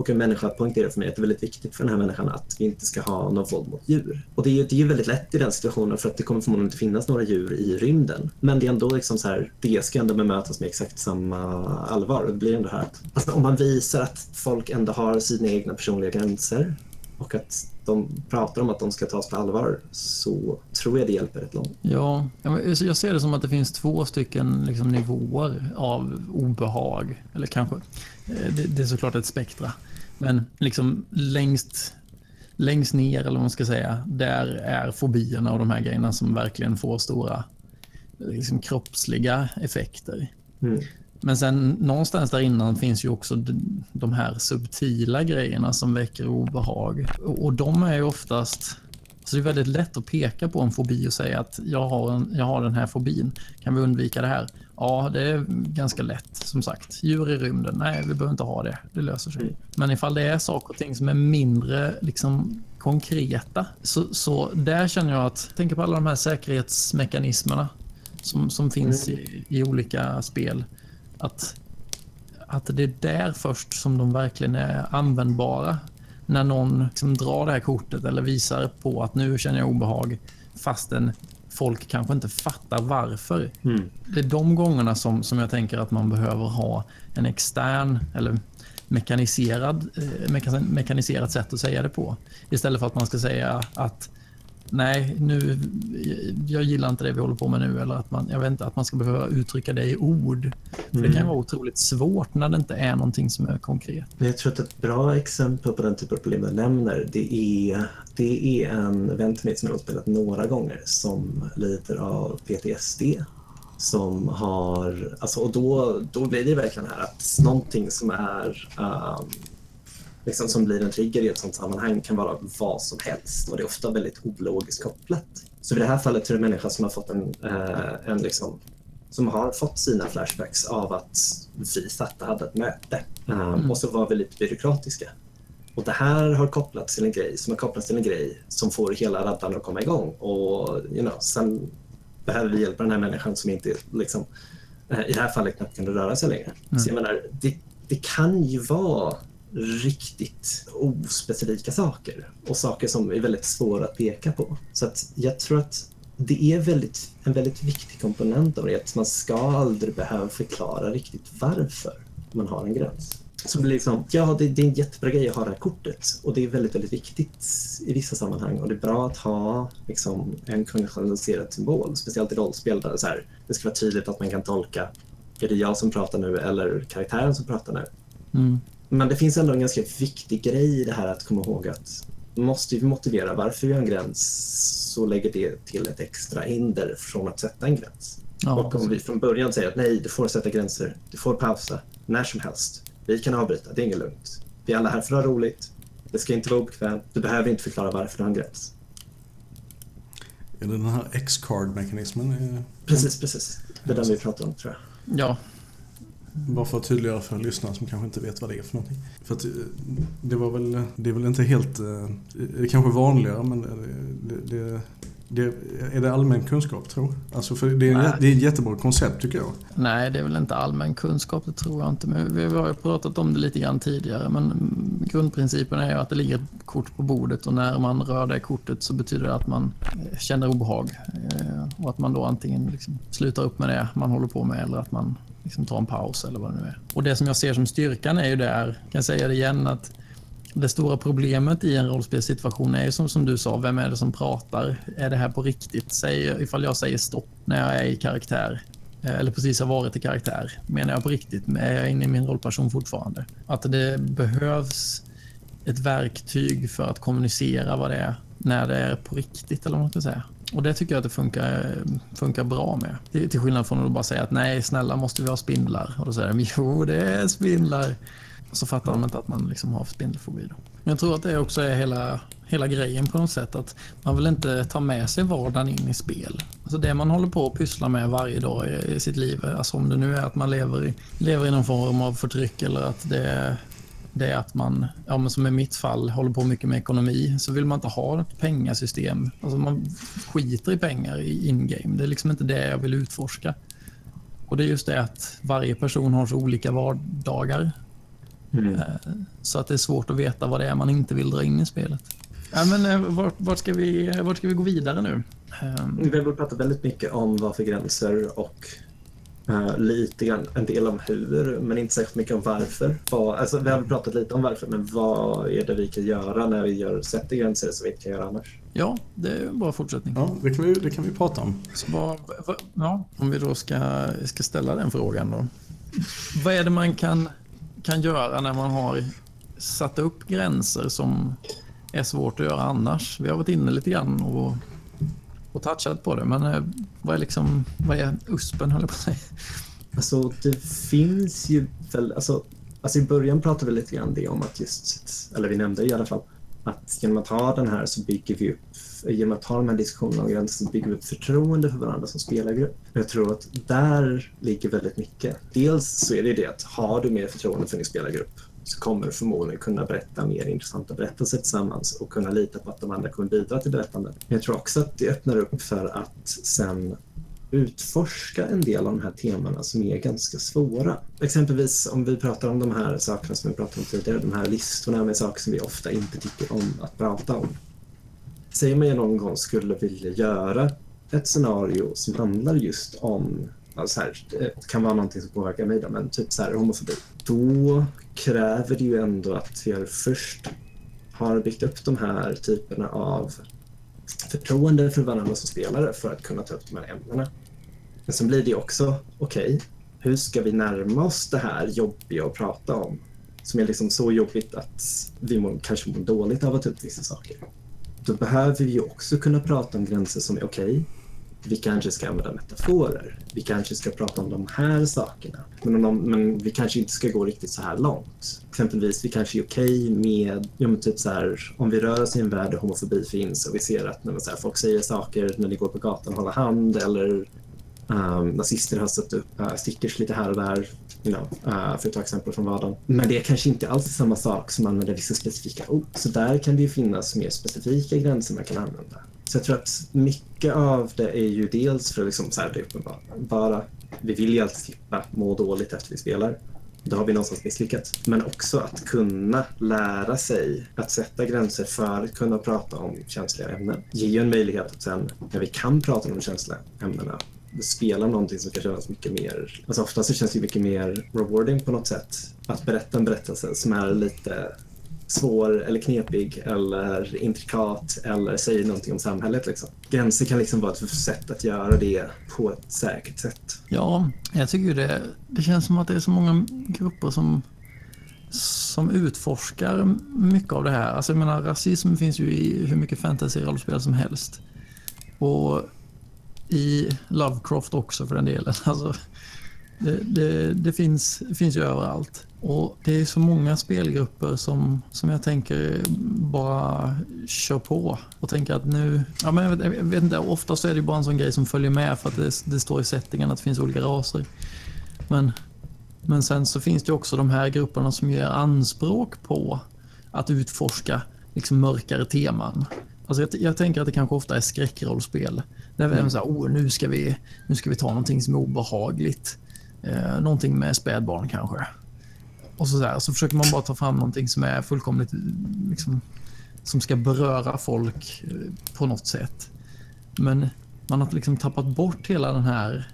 och en människa poängterar för mig att det är väldigt viktigt för den här människan att vi inte ska ha någon våld mot djur. Och det är ju det är väldigt lätt i den situationen för att det kommer förmodligen inte finnas några djur i rymden. Men det är ändå liksom så här, det ska ändå bemötas med exakt samma allvar. Och det blir ändå här att alltså om man visar att folk ändå har sina egna personliga gränser och att de pratar om att de ska tas på allvar så tror jag det hjälper rätt långt. Ja, jag ser det som att det finns två stycken liksom nivåer av obehag. Eller kanske, eh, det, det är såklart ett spektra. Men liksom längst, längst ner, eller vad man ska säga, där är fobierna och de här grejerna som verkligen får stora liksom, kroppsliga effekter. Mm. Men sen någonstans där innan finns ju också de här subtila grejerna som väcker obehag. Och de är ju oftast... Så det är väldigt lätt att peka på en fobi och säga att jag har, en, jag har den här fobin. Kan vi undvika det här? Ja, det är ganska lätt. Som sagt, djur i rymden. Nej, vi behöver inte ha det. Det löser sig. Men ifall det är saker och ting som är mindre liksom, konkreta, så, så där känner jag att, tänker på alla de här säkerhetsmekanismerna som, som finns i, i olika spel att, att det är där först som de verkligen är användbara. När någon liksom drar det här kortet eller visar på att nu känner jag obehag fastän folk kanske inte fattar varför. Mm. Det är de gångerna som, som jag tänker att man behöver ha en extern eller mekaniserad, eh, mekaniserat sätt att säga det på. Istället för att man ska säga att nej, nu, jag gillar inte det vi håller på med nu. Eller att man, jag vet inte, att man ska behöva uttrycka det i ord. För mm. Det kan vara otroligt svårt när det inte är någonting som är konkret. Jag tror att ett bra exempel på den typ av problem du nämner, det är, det är en vän till mig som jag har spelat några gånger som lider av PTSD. Som har, alltså, och då, då blir det verkligen här att någonting som är um, liksom, som blir en trigger i ett sånt sammanhang kan vara vad som helst och det är ofta väldigt ologiskt kopplat. Så i det här fallet är det en människa som har fått en, eh, en liksom, som har fått sina flashbacks av att vi satt och hade ett möte um, mm. och så var vi lite byråkratiska. Och det här har kopplats till en grej som har kopplats till en grej som får hela raddan att komma igång och you know, sen behöver vi hjälpa den här människan som inte liksom, eh, i det här fallet knappt kan röra sig längre. Mm. Så jag menar, det, det kan ju vara riktigt ospecifika saker och saker som är väldigt svåra att peka på. Så att jag tror att det är väldigt, en väldigt viktig komponent av det, att man ska aldrig behöva förklara riktigt varför man har en gräns. Så det blir liksom, ja, det, det, är en jättebra grej att ha det här kortet och det är väldigt, väldigt viktigt i vissa sammanhang och det är bra att ha liksom, en konventionaliserad symbol, speciellt i rollspel där det, så här, det ska vara tydligt att man kan tolka, är det jag som pratar nu eller karaktären som pratar nu? Mm. Men det finns ändå en ganska viktig grej i det här att komma ihåg att måste vi motivera varför vi har en gräns så lägger det till ett extra hinder från att sätta en gräns. Ja, och om vi från början säger att nej, du får sätta gränser, du får pausa när som helst. Vi kan avbryta, det är inget lugnt. Vi är alla här för att ha roligt. Det ska inte vara obekvämt. Du behöver inte förklara varför du har en gräns. Är det den här X-card-mekanismen? Precis, precis. Det är den vi pratar om tror jag. Ja, Bara för att tydliggöra för lyssnare som kanske inte vet vad det är för någonting. För att eh, det var väl, det är väl inte helt, eh, det är kanske vanligare men det, det, det, är det allmän kunskap tror jag? Alltså för det är, Nej. det är ett jättebra koncept tycker jag. nej det är väl inte allmän kunskap, det tror jag inte. Men vi har ju pratat om det lite grann tidigare. Men grundprincipen är ju att det ligger ett kort på bordet och när man rör det kortet så betyder det att man känner obehag. Eh, Och att man då antingen liksom slutar upp med det man håller på med eller att man liksom ta en paus eller vad det nu är. Och det som jag ser som styrkan är ju där, kan jag säga det igen, att det stora problemet i en rollspelssituation är ju som, som du sa, vem är det som pratar? Är det här på riktigt? Säg, ifall jag säger stopp när jag är i karaktär, eh, eller precis har varit i karaktär, menar jag på riktigt? Är jag inne i min rollperson fortfarande? Att det behövs ett verktyg för att kommunicera vad det är när det är på riktigt, eller vad man ska säga. Och det tycker jag att det funkar, funkar bra med. Till, skillnad från att bara säga att nej, snälla måste vi ha spindlar? Och då säger de jo, det är spindlar. Och så fattar de inte att man liksom har spindelfobi. Då. Men jag tror att det också är hela, hela grejen på något sätt. Att man vill inte ta med sig vardagen in i spel. Alltså det man håller på att pyssla med varje dag i, i sitt liv. Alltså om det nu är att man lever i, lever i någon form av förtryck eller att det är det är att man, ja, men som i mitt fall, håller på mycket med ekonomi. Så vill man inte ha ett pengasystem. Alltså man skiter i pengar i in-game. Det är liksom inte det jag vill utforska. Och det är just det att varje person har så olika vardagar. Mm. Så att det är svårt att veta vad det är man inte vill dra in i spelet. Ja, men, eh, vart, vart, ska vi, vart ska vi gå vidare nu? Vi har pratat väldigt mycket om vad för gränser och eh, lite grann en del om hur, men inte särskilt mycket om varför. Vad, alltså, vi har pratat lite om varför, men vad är det vi kan göra när vi gör, sätter gränser som vi inte kan göra annars? Ja, det är en bra fortsättning. Ja, det kan vi, det kan vi prata om. Så vad, vad, ja, om vi då ska, ska ställa den frågan då. Vad är det man kan, kan göra när man har satt upp gränser som är svårt att göra annars? Vi har varit inne lite grann och, och touchat på det, men eh, vad är, liksom, vad är USPen, höll jag på att säga? Alltså det finns ju väl, alltså, alltså i början pratade vi lite grann det om att just, eller vi nämnde i alla fall, att genom att ha den här så bygger vi upp, genom att ha de här diskussionerna om gränser så bygger vi upp förtroende för varandra som spelargrupp. Jag tror att där ligger väldigt mycket. Dels så är det det att har du mer förtroende för din spelargrupp så kommer du förmodligen kunna berätta mer intressanta berättelser tillsammans och kunna lita på att de andra kommer bidra till berättandet. Men jag tror också att det öppnar upp för att sen utforska en del av de här temana som är ganska svåra. Exempelvis om vi pratar om de här sakerna som vi pratade om tidigare, de här listorna med saker som vi ofta inte tycker om att prata om. Säg om jag någon gång skulle vilja göra ett scenario som handlar just om, alltså här, det kan vara någonting som påverkar mig då, men typ så här homofobi. Då kräver det ju ändå att vi först har byggt upp de här typerna av förtroende för varandra som spelare för att kunna ta upp de här ämnena. Men sen blir det också, okej, hur ska vi närma oss det här jobbiga att prata om? Som är liksom så jobbigt att vi må, kanske mår dåligt av att ta upp vissa saker. Då behöver vi ju också kunna prata om gränser som är okej, vi kanske ska använda metaforer. Vi kanske ska prata om de här sakerna. Men, om de, men vi kanske inte ska gå riktigt så här långt. Exempelvis, vi kanske är okej med, ja men typ så här, om vi rör oss i en värld där homofobi finns och vi ser att när man, så här, folk säger saker när ni går på gatan, håller hand eller um, nazister har satt upp uh, stickers lite här och där. You know, uh, för att ta exempel från vardagen. Men det är kanske inte alls är samma sak som att använda vissa specifika ord. Så där kan det ju finnas mer specifika gränser man kan använda. Så jag tror att mycket av det är ju dels för liksom så här, det uppenbara. Vi vill ju alltid slippa må dåligt efter vi spelar. Då har vi någonstans misslyckats. Men också att kunna lära sig att sätta gränser för att kunna prata om känsliga ämnen. Ger ju en möjlighet att sen, när vi kan prata om de känsliga ämnena, spela någonting som kan kännas mycket mer... Alltså oftast så känns det mycket mer rewarding på något sätt. Att berätta en berättelse som är lite svår eller knepig eller intrikat eller säger någonting om samhället. Liksom. Gränser kan liksom vara ett sätt att göra det på ett säkert sätt. Ja, jag tycker det, det känns som att det är så många grupper som, som utforskar mycket av det här. Alltså jag menar, rasism finns ju i hur mycket fantasy-rollspel som helst. Och i Lovecraft också för den delen. Alltså, Det, det, det finns, finns ju överallt. Och Det är så många spelgrupper som, som jag tänker bara kör på och tänker att nu... Ja, men jag vet, jag vet inte, oftast är det bara en sån grej som följer med för att det, det står i settingen att det finns olika raser. Men, men sen så finns det också de här grupperna som gör anspråk på att utforska liksom mörkare teman. Alltså jag, jag, tänker att det kanske ofta är skräckrollspel. Där mm. säger, oh, nu, ska vi, nu ska vi ta någonting som är obehagligt. Eh, någonting med spädbarn kanske. Och så, där, så försöker man bara ta fram någonting som är fullkomligt liksom, som ska beröra folk eh, på något sätt. Men man har liksom tappat bort hela den här,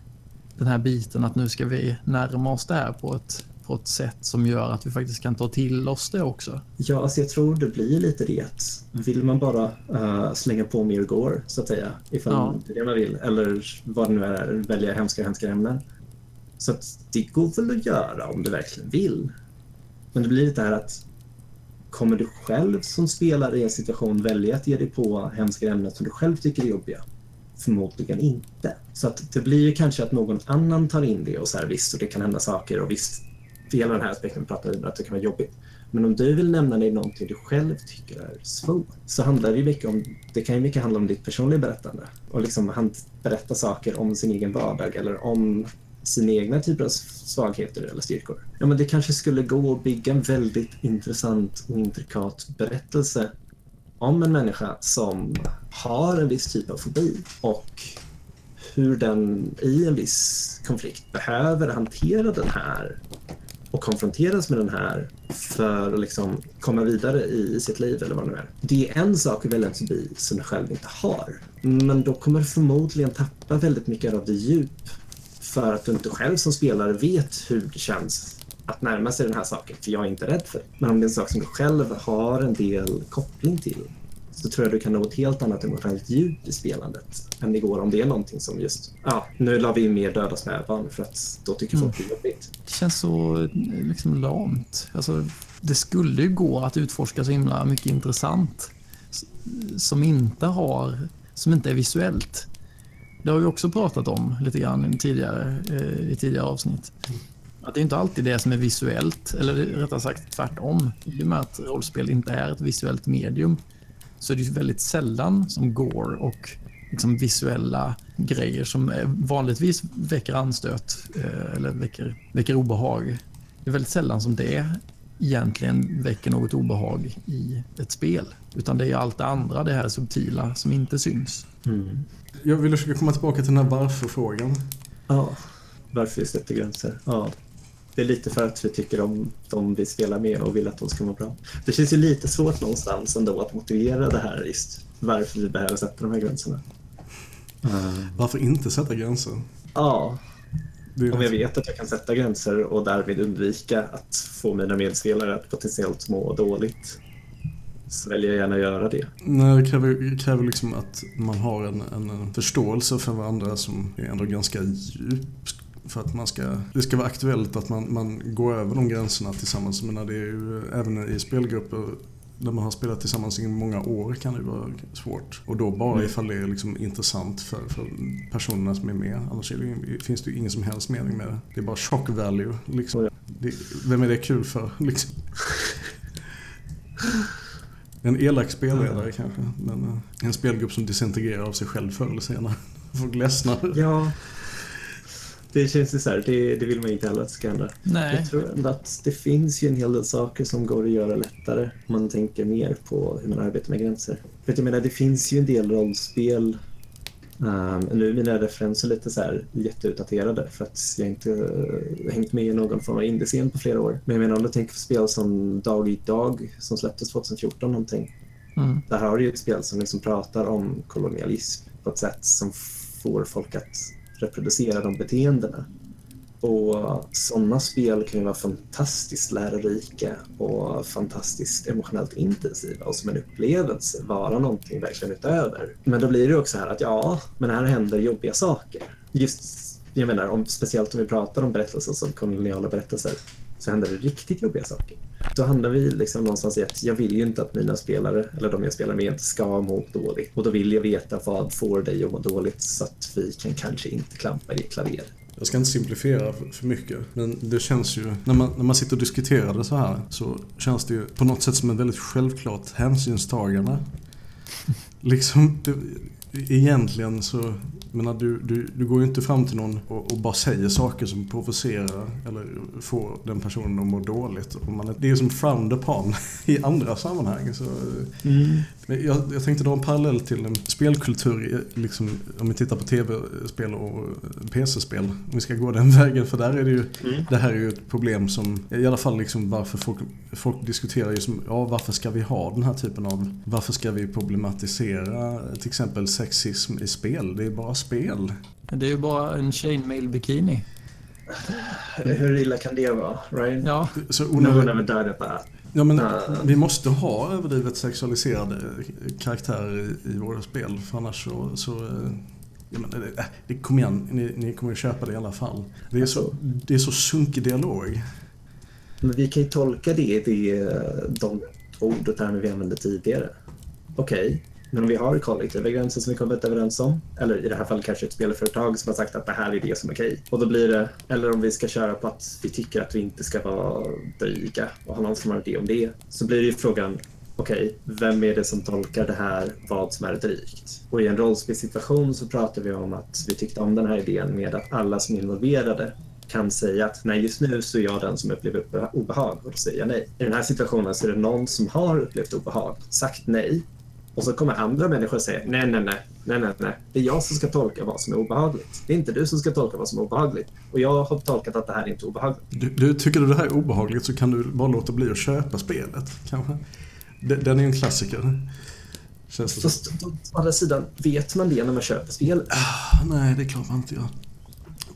den här biten att nu ska vi närma oss det här på ett, på ett sätt som gör att vi faktiskt kan ta till oss det också. Ja, alltså jag tror det blir lite det. Vill man bara uh, slänga på mer gore, så att säga, ifall ja. det är det man vill, eller vad det nu är, välja hemska, hemska ämnen. Så det går väl att göra om du verkligen vill. Men det blir lite här att kommer du själv som spelare i en situation välja att ge dig på hemska ämnen som du själv tycker är jobbiga? Förmodligen inte. Så att det blir ju kanske att någon annan tar in det och så här visst, och det kan hända saker och visst, för hela den här aspekten vi pratar om att det kan vara jobbigt. Men om du vill nämna dig någonting du själv tycker är svårt så handlar det ju mycket om, det kan ju mycket handla om ditt personliga berättande och liksom berätta saker om sin egen vardag eller om sina egna typer av svagheter eller styrkor. Ja, men det kanske skulle gå att bygga en väldigt intressant och intrikat berättelse om en människa som har en viss typ av fobi och hur den i en viss konflikt behöver hantera den här och konfronteras med den här för att liksom komma vidare i sitt liv eller vad det nu är. Det är en sak att välja en fobi som jag själv inte har. Men då kommer du förmodligen tappa väldigt mycket av det djup för att du inte själv som spelare vet hur det känns att närma sig den här saken, för jag är inte rädd för det. Men om det är en sak som du själv har en del koppling till så tror jag du kan nå ett helt annat emotionellt djup i spelandet än det går om det är någonting som just, ja, nu la vi in mer döda spädbarn för att då tycker folk mm. det är jobbigt. Det känns så liksom lamt. Alltså, det skulle ju gå att utforska så himla mycket intressant som inte har, som inte är visuellt. Det har vi också pratat om lite grann tidigare, eh, i tidigare avsnitt. Att det är inte alltid det som är visuellt, eller rättare sagt tvärtom. I och med att rollspel inte är ett visuellt medium så är det väldigt sällan som går och liksom visuella grejer som vanligtvis väcker anstöt eh, eller väcker, väcker obehag. Det är väldigt sällan som det egentligen väcker något obehag i ett spel. Utan det är allt det andra, det här subtila, som inte syns. Mm. Jag vill försöka komma tillbaka till den här varför-frågan. Ja, varför vi sätter gränser. Ja. Det är lite för att vi tycker om de vi spelar med och vill att de ska må bra. Det känns ju lite svårt någonstans ändå att motivera det här just varför vi behöver sätta de här gränserna. Mm. Varför inte sätta gränser? Ja, om jag vet att jag kan sätta gränser och därmed undvika att få mina medspelare att potentiellt må dåligt väljer jag gärna att göra det. Nej, det kräver, det kräver liksom att man har en, en, förståelse för varandra som är ändå ganska djup. För att man ska, det ska vara aktuellt att man, man går över de gränserna tillsammans. Men det är ju, även i spelgrupper när man har spelat tillsammans i många år kan det vara svårt. Och då bara mm. ifall det är liksom intressant för, för personerna som är med. Annars är det, finns det ju ingen som helst mening med det. Det är bara shock value. Liksom. Det, vem är det kul för? Liksom. En elak spelledare kanske. Men eh, en spelgrupp som disintegrerar av sig själv förr eller senare. Folk ledsnar. Ja. Det känns ju så här, det, det vill man inte heller att det ska hända. Nej. Jag tror ändå att det finns ju en hel del saker som går att göra lättare om man tänker mer på hur man arbetar med gränser. För jag menar, det finns ju en del rollspel Um, nu är mina referenser lite så här jätteutdaterade för att jag inte uh, hängt med i någon form av indiescen på flera år. Men jag menar om du tänker på spel som Dag Eat Dag som släpptes 2014 någonting. Mm. Där har du ju ett spel som liksom pratar om kolonialism på ett sätt som får folk att reproducera de beteendena. Och sådana spel kan ju vara fantastiskt lärorika och fantastiskt emotionellt intensiva och som en upplevelse vara någonting verkligen utöver. Men då blir det också här att ja, men här händer jobbiga saker. Just, jag menar, om, speciellt om vi pratar om berättelser som koloniala berättelser så händer det riktigt jobbiga saker. Då hamnar vi liksom någonstans i att jag vill ju inte att mina spelare, eller de jag spelar med, ska må dåligt. Och då vill jag veta vad får dig att må dåligt så att vi kan kanske inte klampa i klaver. Jag ska inte simplifiera för, mycket, men det känns ju, när man, när man sitter och diskuterar det så här, så känns det ju på något sätt som ett väldigt självklart hänsynstagande. Liksom, det, egentligen så menar, du, du, du går ju inte fram till någon och, och, bara säger saker som provocerar eller får den personen att må dåligt. Och man, det är som frowned upon i andra sammanhang. Så, mm. jag, jag tänkte dra en parallell till en spelkultur, liksom, om vi tittar på tv-spel och PC-spel. Om vi ska gå den vägen, för där är det ju, mm. det här är ju ett problem som, i alla fall liksom varför folk, folk diskuterar ju som, ja varför ska vi ha den här typen av, varför ska vi problematisera till exempel sexism i spel? Det är bara spel. Det är ju bara en chainmail bikini. Hur illa kan det vara, right? Ja. Så that. Ja, men vi måste ha överdrivet sexualiserade karaktärer i, våra spel. För annars så... så ja, men det, det, kom igen, ni, ni kommer att köpa det i alla fall. Det är, så, det är så sunkig dialog. Men vi kan ju tolka det i de ord och termer vi använde tidigare. Okej, okay, men om vi har kollektiva liksom, gränser som vi kommit överens om, eller i det här fallet kanske ett spelföretag som har sagt att det här är det som är okej. Och då blir det, eller om vi ska köra på att vi tycker att vi inte ska vara dryga och ha någon som har idé om det, så blir det ju frågan okej, vem är det som tolkar det här, vad som är drygt? Och i en rollspelssituation så pratar vi om att vi tyckte om den här idén med att alla som är involverade kan säga att nej, just nu så är jag den som upplever obehag och då säger jag nej. I den här situationen så är det någon som har upplevt obehag, sagt nej och så kommer andra människor säger nej, nej, nej, nej, nej, nej. Det är jag som ska tolka vad som är obehagligt. Det är inte du som ska tolka vad som är obehagligt. Och jag har tolkat att det här är inte obehagligt. Du, du, tycker du det här är obehagligt så kan du bara låta bli att köpa spelet, kanske. Den är ju en klassiker. Känns det Fast å andra sidan, vet man det när man köper spelet? Ah, nej, det är klart man inte gör.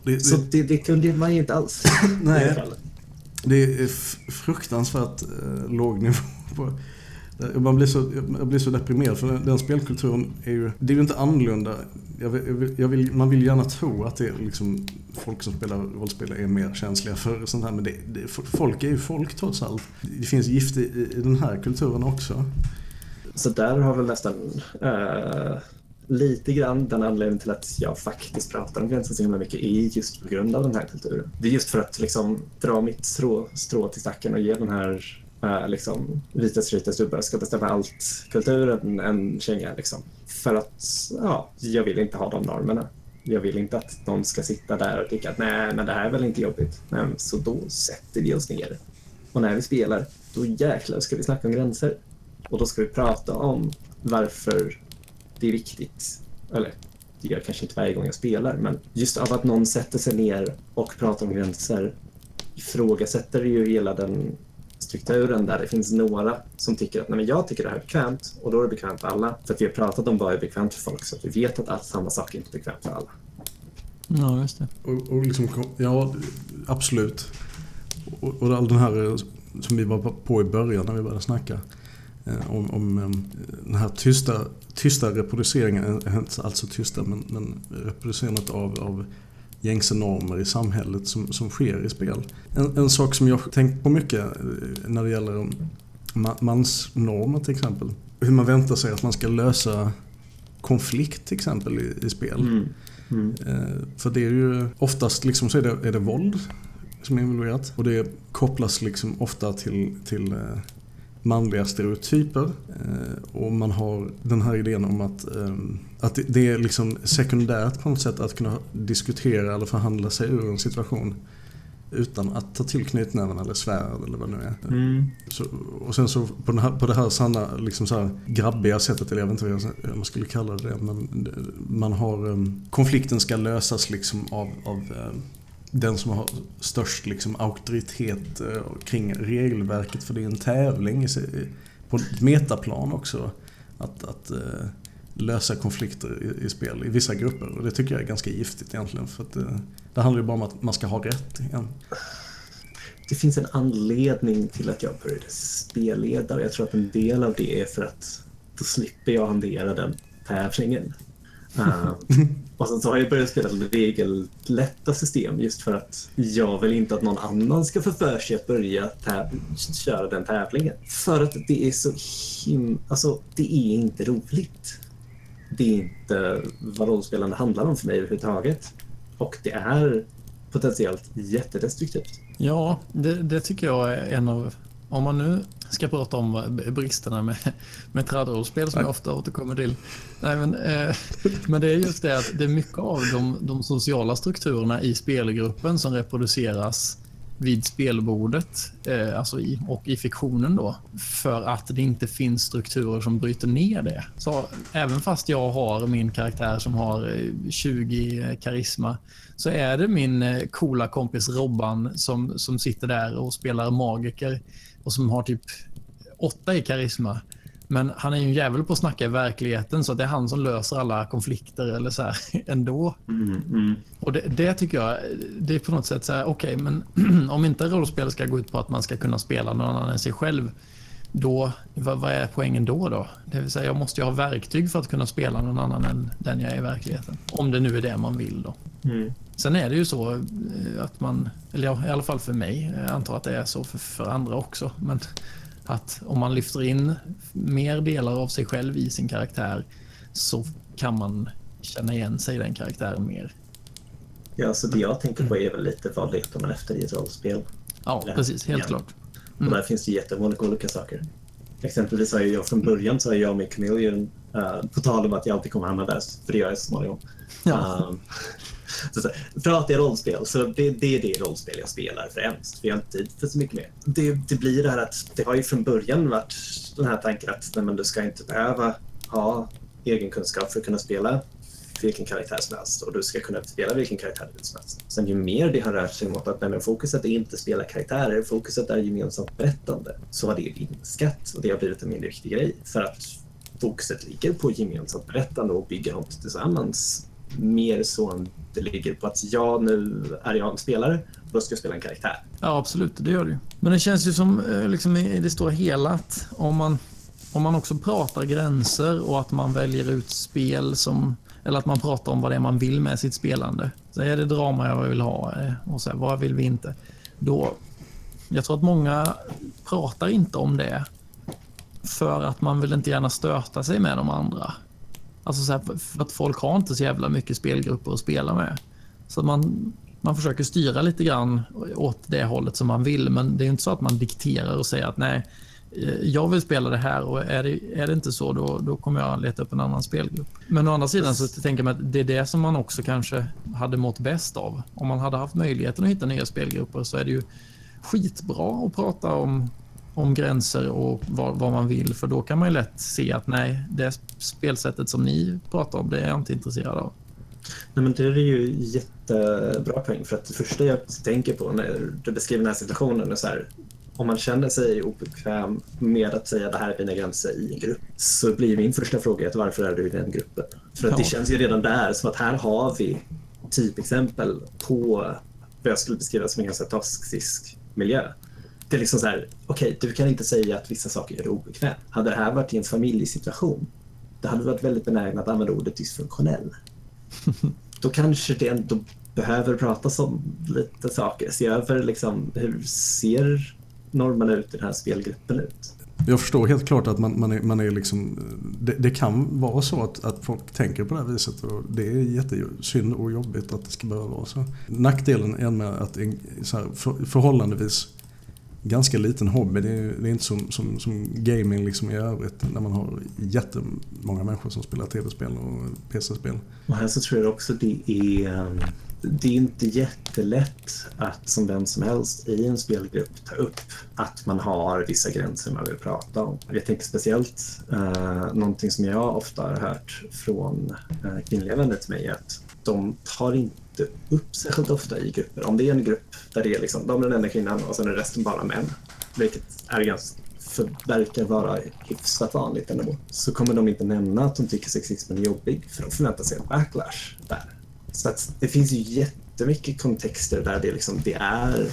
Det, så det, det kunde man ju inte alls. nej. Det är fruktansvärt eh, låg nivå på man blir så, jag blir så deprimerad för den, den spelkulturen är ju, det är ju inte annorlunda. Jag vill, jag vill, man vill gärna tro att det är liksom, folk som spelar rollspel är mer känsliga för sånt här men det, det, folk är ju folk trots allt. Det finns gift i, i den här kulturen också. Så där har väl nästan uh, lite grann den anledningen till att jag faktiskt pratar om gränsen så himla mycket är just på grund av den här kulturen. Det är just för att liksom dra mitt strå, strå till stacken och ge den här Eh, liksom, vita straighta stubbar ska bestämma allt-kulturen en känga. Liksom. För att ja, jag vill inte ha de normerna. Jag vill inte att någon ska sitta där och tycka att nej, men det här är väl inte jobbigt. Nej, så då sätter vi oss ner. Och när vi spelar, då jäklar ska vi snacka om gränser. Och då ska vi prata om varför det är viktigt. Eller det gör jag kanske inte varje gång jag spelar, men just av att någon sätter sig ner och pratar om gränser ifrågasätter ju hela den strukturen där det finns några som tycker att Nej, men jag tycker det här är bekvämt och då är det bekvämt för alla. För att vi har pratat om vad är bekvämt för folk så att vi vet att allt samma sak är inte är bekvämt för alla. Ja, just det. Och, och liksom, ja, absolut. Och, och all den här eh, som vi var på i början när vi började snacka. Eh, om, om eh, den här tysta, tysta reproduceringen, alltså tysta men, men reproducerandet av, av gängse normer i samhället som, som sker i spel. En, en sak som jag tänkt på mycket eh, när det gäller mansnormer till exempel. Hur man väntar sig att man ska lösa konflikt till exempel i, i spel. Mm. Mm. Eh, för det är ju oftast liksom så är det, är det våld som är involverat. Och det kopplas liksom ofta till, till eh, manliga stereotyper. Eh, och man har den här idén om att, eh, att det är liksom sekundärt på något sätt att kunna diskutera eller förhandla sig ur en situation utan att ta till knytnäven eller svärd eller vad det nu är. Mm. Så, och sen så på, här, på det här sanna, liksom så här grabbiga sättet, eller jag vet inte vad man skulle kalla det, men man har um, konflikten ska lösas liksom av, av um, den som har störst liksom, auktoritet eh, kring regelverket för det är en tävling på ett metaplan också. Att, att eh, lösa konflikter i, i, spel i vissa grupper och det tycker jag är ganska giftigt egentligen för att eh, det handlar ju bara om att man ska ha rätt igen. Det finns en anledning till att jag började spelleda jag tror att en del av det är för att då slipper jag hantera den tävlingen. Uh, och sen så har jag börjat spela regellätta system just för att jag vill inte att någon annan ska få för sig att börja köra den tävlingen. För att det är så him... Alltså, det är inte roligt. Det är inte vad rollspelande handlar om för mig överhuvudtaget. Och det är potentiellt jättedestruktivt. Ja, det, det tycker jag är en av om man nu ska prata om bristerna med, med trädrollspel som jag ofta återkommer till. Nej, men, eh, men det är just det att det är mycket av de, de sociala strukturerna i spelgruppen som reproduceras vid spelbordet eh, alltså i, och i fiktionen då för att det inte finns strukturer som bryter ner det. Så även fast jag har min karaktär som har 20 eh, karisma så är det min eh, coola kompis Robban som, som sitter där och spelar magiker och som har typ åtta i karisma. Men han är ju en jävel på att snacka i verkligheten så det är han som löser alla konflikter eller så här ändå. Mm, mm. Och det, det, tycker jag, det är på något sätt så här, okej, okay, men om inte rollspel ska gå ut på att man ska kunna spela någon annan än sig själv, då, vad, vad, är poängen då då? Det vill säga, jag måste ju ha verktyg för att kunna spela någon annan än den jag är i verkligheten. Om det nu är det man vill då. Mm. Sen är det ju så eh, att man, eller i alla fall för mig, jag antar att det är så för, för andra också, men att om man lyfter in mer delar av sig själv i sin karaktär så kan man känna igen sig i den karaktären mer. Ja, så det jag tänker på är väl lite vad letar man efter i ett rollspel? Ja, precis. Helt ja. klart. Mm. Och där finns det jättemånga olika saker. Exempelvis har jag från början så har jag med Chameleon, uh, på tal om att jag alltid kommer hamna där, för det gör jag så småningom. Ja. Um, så, så, pratar jag rollspel så det, det, är det rollspel jag spelar främst. Vi har inte tid för så mycket mer. Det, det blir det här att det har ju från början varit den här tanken att nej, men du ska inte behöva ha egen kunskap för att kunna spela vilken karaktär som helst och du ska kunna spela vilken karaktär som helst. Sen ju mer det har rört sig mot att nej, men fokuset är inte spela karaktärer, fokuset är gemensamt berättande, så har det minskat och det har blivit en mindre viktig grej för att fokuset ligger på gemensamt berättande och bygga något tillsammans mer så än det ligger på att jag nu är jag en spelare och då ska jag spela en karaktär. Ja, absolut, det gör det ju. Men det känns ju som eh, liksom, i det stora hela att om man, om man också pratar gränser och att man väljer ut spel som eller att man pratar om vad det är man vill med sitt spelande. Så är det drama jag vill ha eh, och så här, vad vill vi inte? Då, jag tror att många pratar inte om det för att man vill inte gärna stöta sig med de andra. Alltså så här, för att folk har inte så jävla mycket spelgrupper att spela med. Så man, man försöker styra lite grann åt det hållet som man vill, men det är inte så att man dikterar och säger att nej, eh, jag vill spela det här och är det, är det inte så då, då kommer jag leta upp en annan spelgrupp. Men å andra sidan så tänker man att det är det som man också kanske hade mått bäst av. Om man hade haft möjligheten att hitta nya spelgrupper så är det ju skitbra att prata om om gränser och vad, vad, man vill. För då kan man ju lätt se att nej, det spelsättet som ni pratar om, det är jag inte intresserad av. Nej, men det är ju jättebra poäng. För att det första jag tänker på när du beskriver den här situationen är så här, om man känner sig obekväm med att säga det här är mina gränser i en grupp så blir min första fråga att varför är du i den gruppen? För att det känns ju redan där som att här har vi typexempel på vad jag skulle beskriva som en ganska toxisk miljö det är liksom så här, okej, okay, du kan inte säga att vissa saker gör dig obekväm. Hade det här varit i en familjesituation, då hade du varit väldigt benägen att använda ordet dysfunktionell. då kanske det ändå behöver pratas om lite saker. Se över liksom, hur ser normerna ut i den här spelgruppen ut? Jag förstår helt klart att man, man är, man är liksom, det, det, kan vara så att, att folk tänker på det här viset och det är jättesynd och jobbigt att det ska behöva vara så. Nackdelen är med att en så här, för, förhållandevis ganska liten hobby. Det är, det är inte som, som, som, gaming liksom i övrigt när man har jättemånga människor som spelar tv-spel och PC-spel. Och här så tror jag också det är ehm, det är inte jättelätt att som vem som helst i en spelgrupp ta upp att man har vissa gränser man vill prata om. Jag tänker speciellt eh, någonting som jag ofta har hört från eh, kvinnliga vänner till mig att de tar inte inte upp särskilt ofta i grupper. Om det är en grupp där det är liksom, de är den enda kvinnan och sen är resten bara män, vilket är ganska, för, verkar vara hyfsat vanligt ändå, så kommer de inte nämna att de tycker sexismen är jobbig för de förväntar sig en backlash där. Så att det finns ju jättemycket kontexter där det, liksom, det är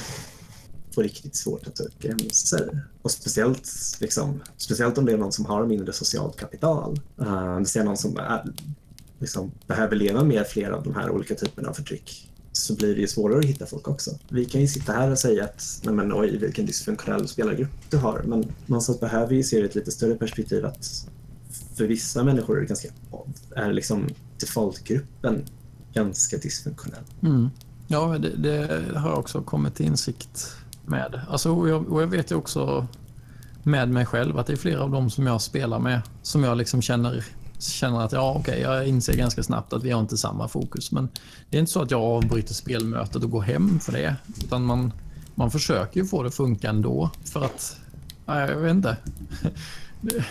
på riktigt svårt att ta upp gränser. Och speciellt, liksom, speciellt om det är någon som har mindre socialt kapital. Uh, det är någon som är, liksom behöver leva med flera av de här olika typerna av förtryck så blir det ju svårare att hitta folk också. Vi kan ju sitta här och säga att nej men oj vilken dysfunktionell spelargrupp du har men någonstans behöver ju se det i ett lite större perspektiv att för vissa människor är det ganska är liksom defaultgruppen ganska dysfunktionell. Mm. Ja, det, det har jag också kommit till insikt med. Alltså, och, jag, och jag vet ju också med mig själv att det är flera av dem som jag spelar med som jag liksom känner, känner att ja, okej, okay, jag inser ganska snabbt att vi har inte samma fokus. Men det är inte så att jag avbryter spelmötet och går hem för det. Utan man, man försöker ju få det att funka ändå för att, nej, jag vet inte. Det,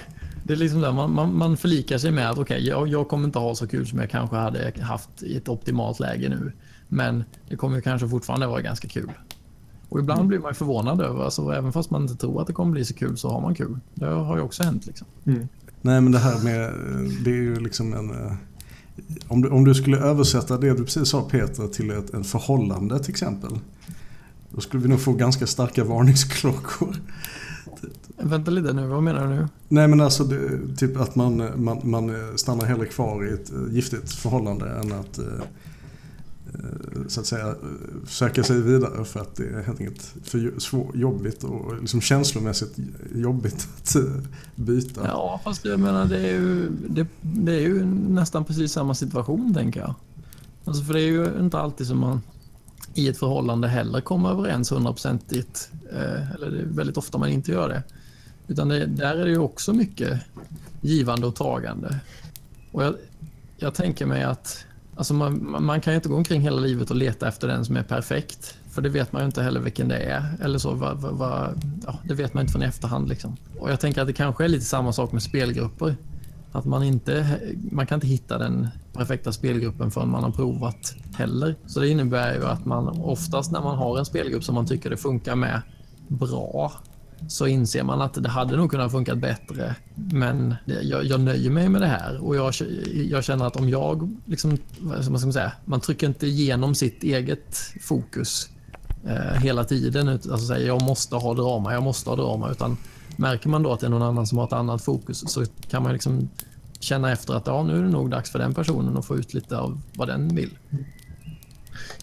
det är liksom där, man, man, man förlikar sig med att okej, okay, jag, jag, kommer inte ha så kul som jag kanske hade haft i ett optimalt läge nu. Men det kommer kanske fortfarande vara ganska kul. Och ibland mm. blir man förvånad över, alltså, även fast man inte tror att det kommer bli så kul så har man kul. Det har ju också hänt. Liksom. Mm. Nej men det här med, det är ju liksom en... Eh, om du, om du skulle översätta det du precis sa Peter till ett, ett förhållande till exempel. Då skulle vi nog få ganska starka varningsklockor. Vänta lite nu, vad menar du nu? Nej men alltså det, typ att man, man, man stannar hellre kvar i ett eh, giftigt förhållande än att eh, eh, Eh, så att säga eh, söka sig vidare för att det är helt enkelt för svår, jobbigt och liksom känslomässigt jobbigt att eh, byta. Ja, fast jag menar det är ju, det, det är ju nästan precis samma situation tänker jag. Alltså för det är ju inte alltid som man i ett förhållande heller kommer överens hundraprocentigt. Eller det är väldigt ofta man inte gör det. Utan det, där är det ju också mycket givande och tagande. Och jag, jag tänker mig att alltså man, man, kan ju inte gå omkring hela livet och leta efter den som är perfekt. För det vet man ju inte heller vilken det är. Eller så, va, va, va, ja, det vet man inte från i efterhand. Liksom. Och jag tänker att det kanske är lite samma sak med spelgrupper. Att man inte man kan inte hitta den perfekta spelgruppen förrän man har provat heller. Så det innebär ju att man oftast när man har en spelgrupp som man tycker det funkar med bra så inser man att det hade nog kunnat funka bättre. Men det, jag, jag, nöjer mig med det här och jag, jag känner att om jag, liksom, vad ska man säga, man trycker inte igenom sitt eget fokus eh, hela tiden. Alltså säga jag måste ha drama, jag måste ha drama. Utan märker man då att det är någon annan som har ett annat fokus så kan man liksom känna efter att ja, nu är det nog dags för den personen att få ut lite av vad den vill.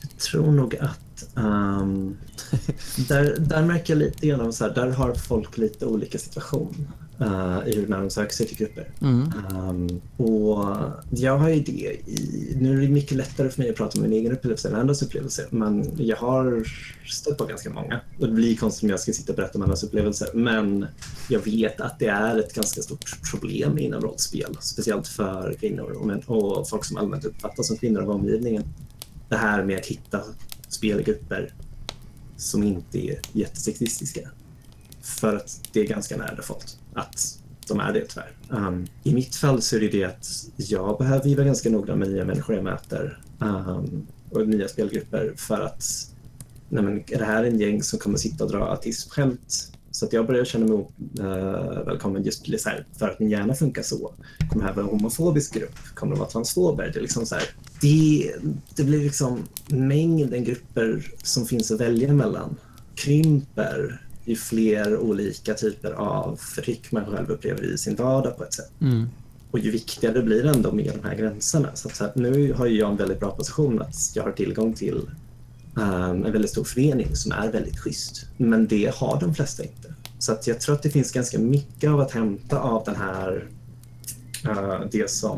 Jag tror nog att Um, där, där märker jag lite grann av så här, där har folk lite olika situation uh, i hur när de söker sig till grupper. Mm. Um, och jag har ju det i, nu är det mycket lättare för mig att prata om min egen upplevelse än andras upplevelse, men jag har stött på ganska många. Och det blir konstigt om jag ska sitta och berätta om andras upplevelser, men jag vet att det är ett ganska stort problem inom rollspel, speciellt för kvinnor och, och folk som allmänt uppfattas som kvinnor av omgivningen. Det här med att hitta spelgrupper som inte är jättesexistiska. För att det är ganska nära default att de är det tyvärr. Um, I mitt fall så är det det att jag behöver vara ganska noggrann med nya människor jag möter um, och nya spelgrupper för att nej men, är det här en gäng som kommer sitta och dra autismskämt så att jag börjar känna mig uh, välkommen just så här, för att min hjärna funkar så. Kommer det här vara en homofobisk grupp? Kommer det vara transfober? Det, är liksom så här, det, det blir liksom mängden grupper som finns att välja mellan krymper ju fler olika typer av förtryck man själv upplever i sin vardag på ett sätt. Mm. Och ju viktigare blir det ändå med de här gränserna. Så, att, så att nu har jag en väldigt bra position att jag har tillgång till Ehm, en väldigt stor förening som är väldigt schysst. Men det har de flesta inte. Så att jag tror att det finns ganska mycket av att hämta av den här, uh, det som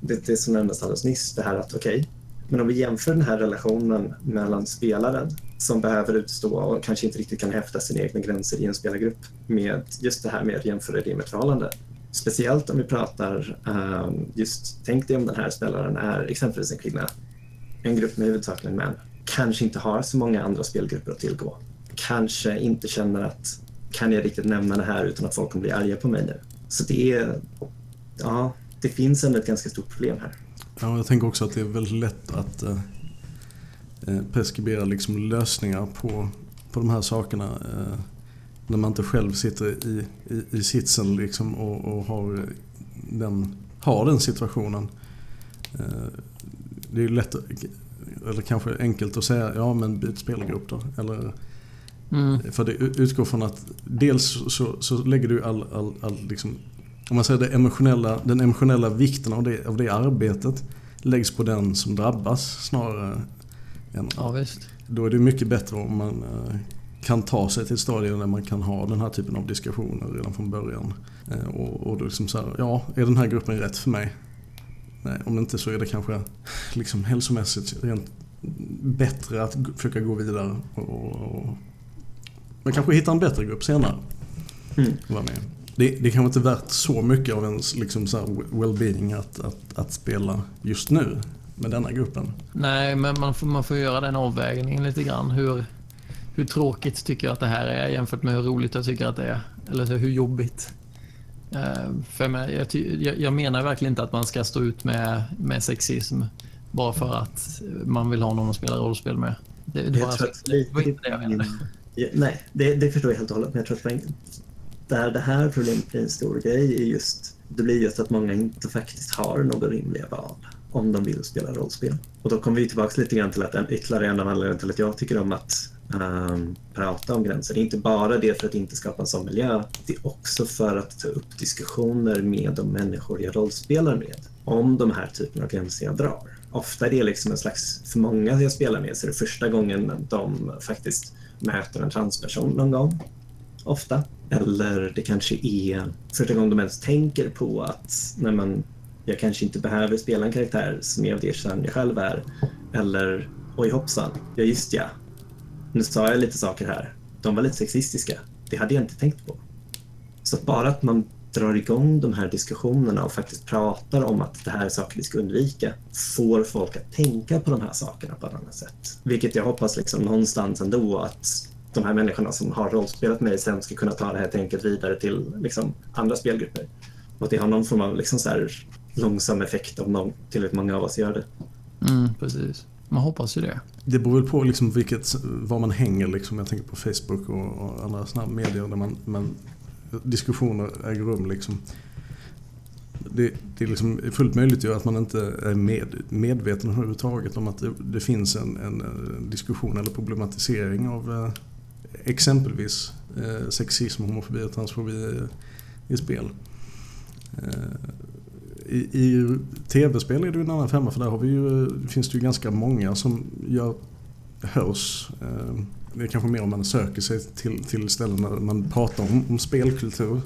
det, det som nämndes alldeles nyss, det här att okej, okay, men om vi jämför den här relationen mellan spelaren som behöver utstå och kanske inte riktigt kan häfta sina egna gränser i en spelargrupp med just det här med att jämföra det med ett förhållande. Speciellt om vi pratar um, just, tänk dig om den här spelaren är exempelvis en kvinna, en grupp med huvudsakligen män, kanske inte har så många andra spelgrupper att tillgå. Kanske inte känner att kan jag riktigt nämna det här utan att folk kommer bli arga på mig nu? Så det är, ja, det finns ändå ett ganska stort problem här. Ja, jag tänker också att det är väldigt lätt att eh, eh preskribera liksom lösningar på, på de här sakerna eh, när man inte själv sitter i, i, i sitsen liksom och, och har, den, har den situationen. Eh, det är lätt, eller kanske enkelt att säga ja men byt spelgrupp då. Eller, mm. För det utgår från att dels så, så lägger du all, all, all liksom om man säger det emotionella, den emotionella vikten av det, av det arbetet läggs på den som drabbas snarare än... Ja, visst. Då är det mycket bättre om man eh, kan ta sig till ett stadie där man kan ha den här typen av diskussioner redan från början. Eh, och, och liksom så här, ja, är den här gruppen rätt för mig? Nej, om inte så är det kanske liksom hälsomässigt rent bättre att försöka gå vidare och, och man kanske hittar en bättre grupp senare. Mm. Vara med. Det, det kanske inte är värt så mycket av ens liksom så well-being att, att, att spela just nu med denna gruppen. Nej, men man får, man får göra den avvägningen lite grann. Hur, hur tråkigt tycker jag att det här är jämfört med hur roligt jag tycker att det är. Eller hur jobbigt. Uh, för mig, jag, jag, jag, menar verkligen inte att man ska stå ut med, med sexism bara för att man vill ha någon att spela rollspel med. Det, det, jag tror att det var inte det jag menade. Nej, det, det förstår jag helt och hållet. Men jag tror att där det här problemet blir en stor grej är just det blir just att många inte faktiskt har några rimliga val om de vill spela rollspel. Och då kommer vi tillbaka lite grann till att en, ytterligare en av anledningarna till att jag tycker om att um, prata om gränser. Det är inte bara det för att inte skapa en sån miljö. Det är också för att ta upp diskussioner med de människor jag rollspelar med om de här typerna av gränser jag drar. Ofta är det liksom en slags, för många jag spelar med så är det första gången de faktiskt möter en transperson någon gång. Ofta. Eller det kanske är första gången de ens tänker på att när man, jag kanske inte behöver spela en karaktär som är av det kön jag själv är. Eller oj hoppsan, ja just ja, nu sa jag lite saker här. De var lite sexistiska. Det hade jag inte tänkt på. Så bara att man drar igång de här diskussionerna och faktiskt pratar om att det här är saker vi ska undvika får folk att tänka på de här sakerna på ett annat sätt. Vilket jag hoppas liksom någonstans ändå att de här människorna som har rollspelat mig sen ska kunna ta det här tänket vidare till liksom, andra spelgrupper. Och att det har någon form av liksom, så här, långsam effekt om någon, tillräckligt många av oss gör det. Mm, precis. Man hoppas ju det. Det beror väl på liksom vilket, var man hänger. Liksom. Jag tänker på Facebook och, och andra såna medier där man, man, diskussioner äger rum. Liksom. Det, det, är liksom fullt möjligt att man inte är med, medveten överhuvudtaget om att det, det finns en, en, diskussion eller problematisering av eh, exempelvis eh, sexism, homofobi och transfobi i, i spel. Eh, i, i tv-spel är det en annan femma för där har vi ju, finns det ju ganska många som gör, hörs. Eh, det är kanske mer om man söker sig till, till ställen där man pratar om, om spelkultur.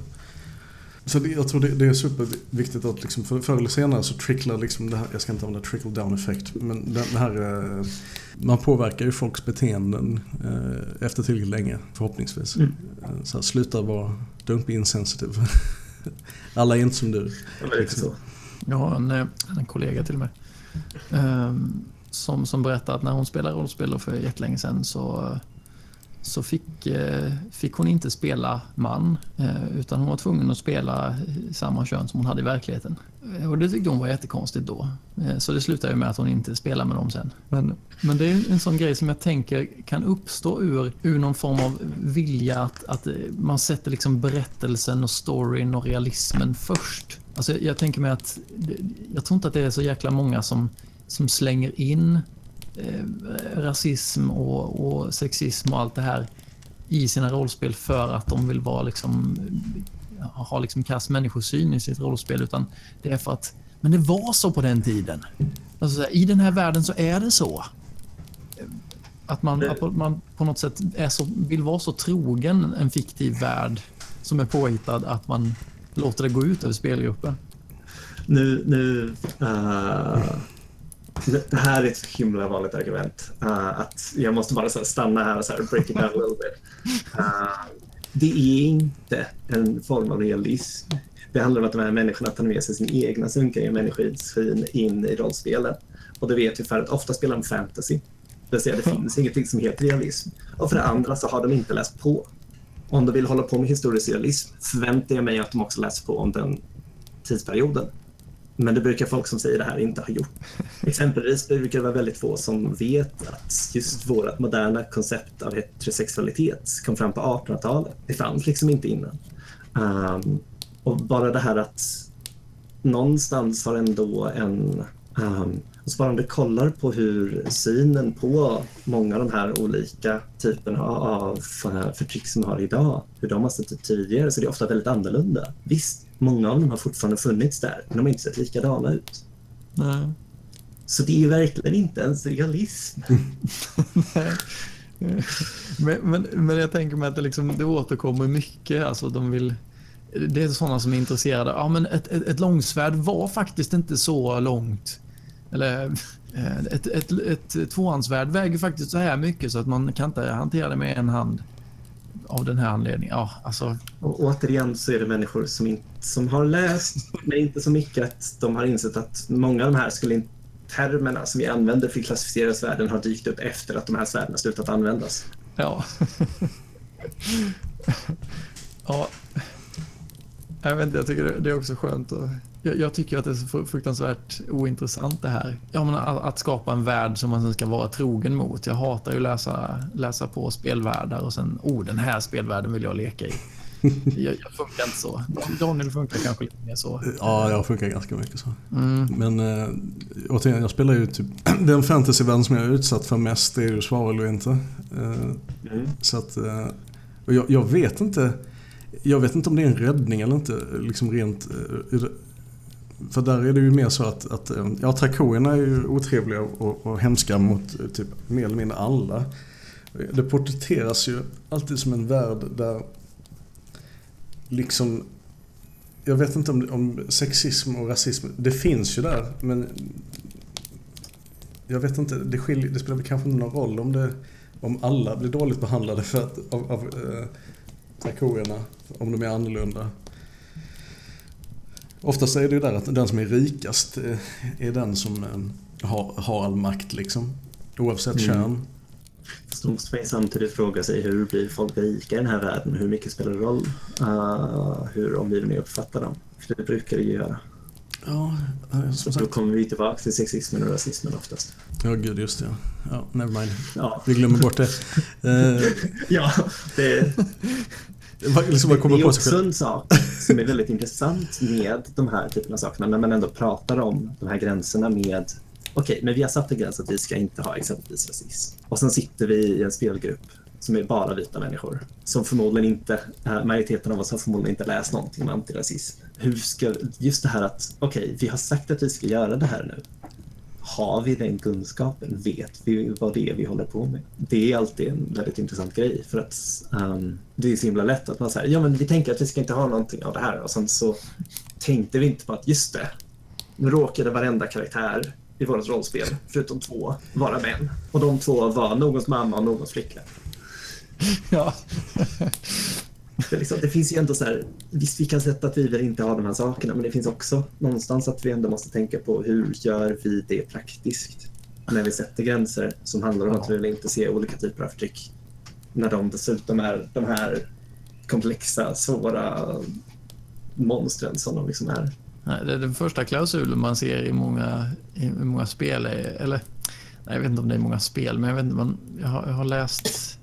Så det, jag tror det, det, är superviktigt att liksom för, förr eller senare så tricklar liksom det här, jag ska inte använda trickle down effekt, men det, det här, eh, man påverkar ju folks beteenden eh, efter tillräckligt länge förhoppningsvis. Mm. Så här, sluta vara, don't be insensitive. Alla är inte som du. Liksom. Jag har en, eh, en kollega till mig. Um, som, som berättar att när hon spelade rollspel för jättelänge sedan så, så fick, eh, fick hon inte spela man. Eh, utan hon var tvungen att spela samma kön som hon hade i verkligheten. Och det tyckte hon var jättekonstigt då. Så det slutade med att hon inte spelade med dem sen. Men, men det är en sån grej som jag tänker kan uppstå ur, ur någon form av vilja att, att man sätter liksom berättelsen och storyn och realismen först. Alltså jag tänker mig att jag tror inte att det är så jäkla många som, som slänger in eh, rasism och, och, sexism och allt det här i sina rollspel för att de vill vara liksom, ha liksom kass människosyn i sitt rollspel utan det är för att men det var så på den tiden. Alltså, I den här världen så är det så. Att man, att man på något sätt är så, vill vara så trogen en fiktiv värld som är påhittad att man låter det gå ut över spelgruppen. Nu, nu, uh, det här är ett himla vanligt argument. Uh, att jag måste bara så stanna här och så här, break it down a little bit. Uh, det är inte en form av realism. Det handlar om att de här människorna tar med sig sin egna sunkiga människosyn in i rollspelen. Och det vet vi för att ofta spelar de fantasy. Det vill säga det finns ingenting som heter realism. Och för det andra så har de inte läst på om de vill hålla på med historisk realism förväntar jag mig att de också läser på om den tidsperioden. Men det brukar folk som säger det här inte ha gjort. Exempelvis brukar det vara väldigt få som vet att just vårt moderna koncept av heterosexualitet kom fram på 1800-talet. Det fanns liksom inte innan. Um, och bara det här att någonstans har ändå en um, och så bara om du kollar på hur synen på många av de här olika typerna av eh, förtryck som vi har idag, hur de har sett ut tidigare, så det är ofta väldigt annorlunda. Visst, många av dem har fortfarande funnits där, men de har inte sett likadana ut. Nej. Så det är verkligen inte ens realism. men, men, men, jag tänker mig att det, liksom, det återkommer mycket. Alltså de vill, det är sådana som är intresserade. Ja, men ett, ett, ett långsvärd var faktiskt inte så långt. Eller Eh, ett, ett, ett tvåhandsvärd väger faktiskt så här mycket så att man kan inte hantera det med en hand av den här anledningen. Ja, alltså... Och återigen så är det människor som, inte, som har läst, men inte så mycket att de har insett att många av de här skulle termerna som vi använder för att klassificera svärden har dykt upp efter att de här svärden har slutat användas. Ja. ja. Jag vet inte, jag tycker det är också skönt att jag, jag, tycker att det är så fruktansvärt ointressant det här. Ja, men att, att, skapa en värld som man sen ska vara trogen mot. Jag hatar ju att läsa, läsa på spelvärldar och sen, oh, den här spelvärlden vill jag leka i. Jag, jag funkar inte så. Daniel funkar kanske lite mer så. Ja, jag funkar ganska mycket så. Mm. Men äh, återigen, jag spelar ju typ... Den fantasyvärlden som jag är utsatt för mest är ju svavel och inte. Äh, mm. Så att... Äh, jag, jag, vet inte... Jag vet inte om det är en räddning eller inte, liksom rent för där är det ju mer så att, att eh, ja, trakorerna är ju otrevliga och, och hemska mot eh, typ mer eller mindre alla. Det porträtteras ju alltid som en värld där liksom jag vet inte om, om sexism och rasism, det finns ju där men jag vet inte, det, skiljer, det spelar väl kanske inte någon roll om, det, om alla blir dåligt behandlade för att, av, av eh, trakorerna, om de är annorlunda. Oftast är det ju där att den som är rikast eh, är den som eh, har, har all makt liksom. Oavsett mm. kön. Då måste man samtidigt fråga sig hur blir folk rika i den här världen? Hur mycket spelar det roll uh, hur omgivningen uppfattar dem? För det brukar det ju göra. Ja, som Så sagt. Då kommer vi tillbaka till sexismen och rasismen oftast. Ja, gud just det. Ja, never mind. Ja. Vi glömmer bort det. ja, det... Liksom det är också en sak som är väldigt intressant med de här typerna av sakerna när man ändå pratar om de här gränserna med okej, okay, men vi har satt en gräns att vi ska inte ha exempelvis rasism. Och sen sitter vi i en spelgrupp som är bara vita människor. Som förmodligen inte, äh, majoriteten av oss har förmodligen inte läst någonting om antirasism. Hur ska, just det här att, okej, okay, vi har sagt att vi ska göra det här nu har vi den kunskapen? Vet vi vad det är vi håller på med? Det är alltid en väldigt intressant grej för att um, det är så himla lätt att man säger ja men vi tänker att vi ska inte ha någonting av det här och sen så tänkte vi inte på att just det, nu råkade varenda karaktär i vårt rollspel, förutom två, vara män. Och de två var någons mamma och någons flickvän. Ja. Det, liksom, det, finns ju ändå så här, visst vi kan sätta att vi vill inte ha de här sakerna, men det finns också någonstans att vi ändå måste tänka på hur gör vi det praktiskt när vi sätter gränser som handlar om att vi vill inte se olika typer av förtryck. När de dessutom är de här komplexa, svåra monstren som de liksom är. Nej, det är den första klausulen man ser i många, i många spel. Eller, nej, jag vet inte om det är många spel, men jag, vet inte, man, jag, har, jag har läst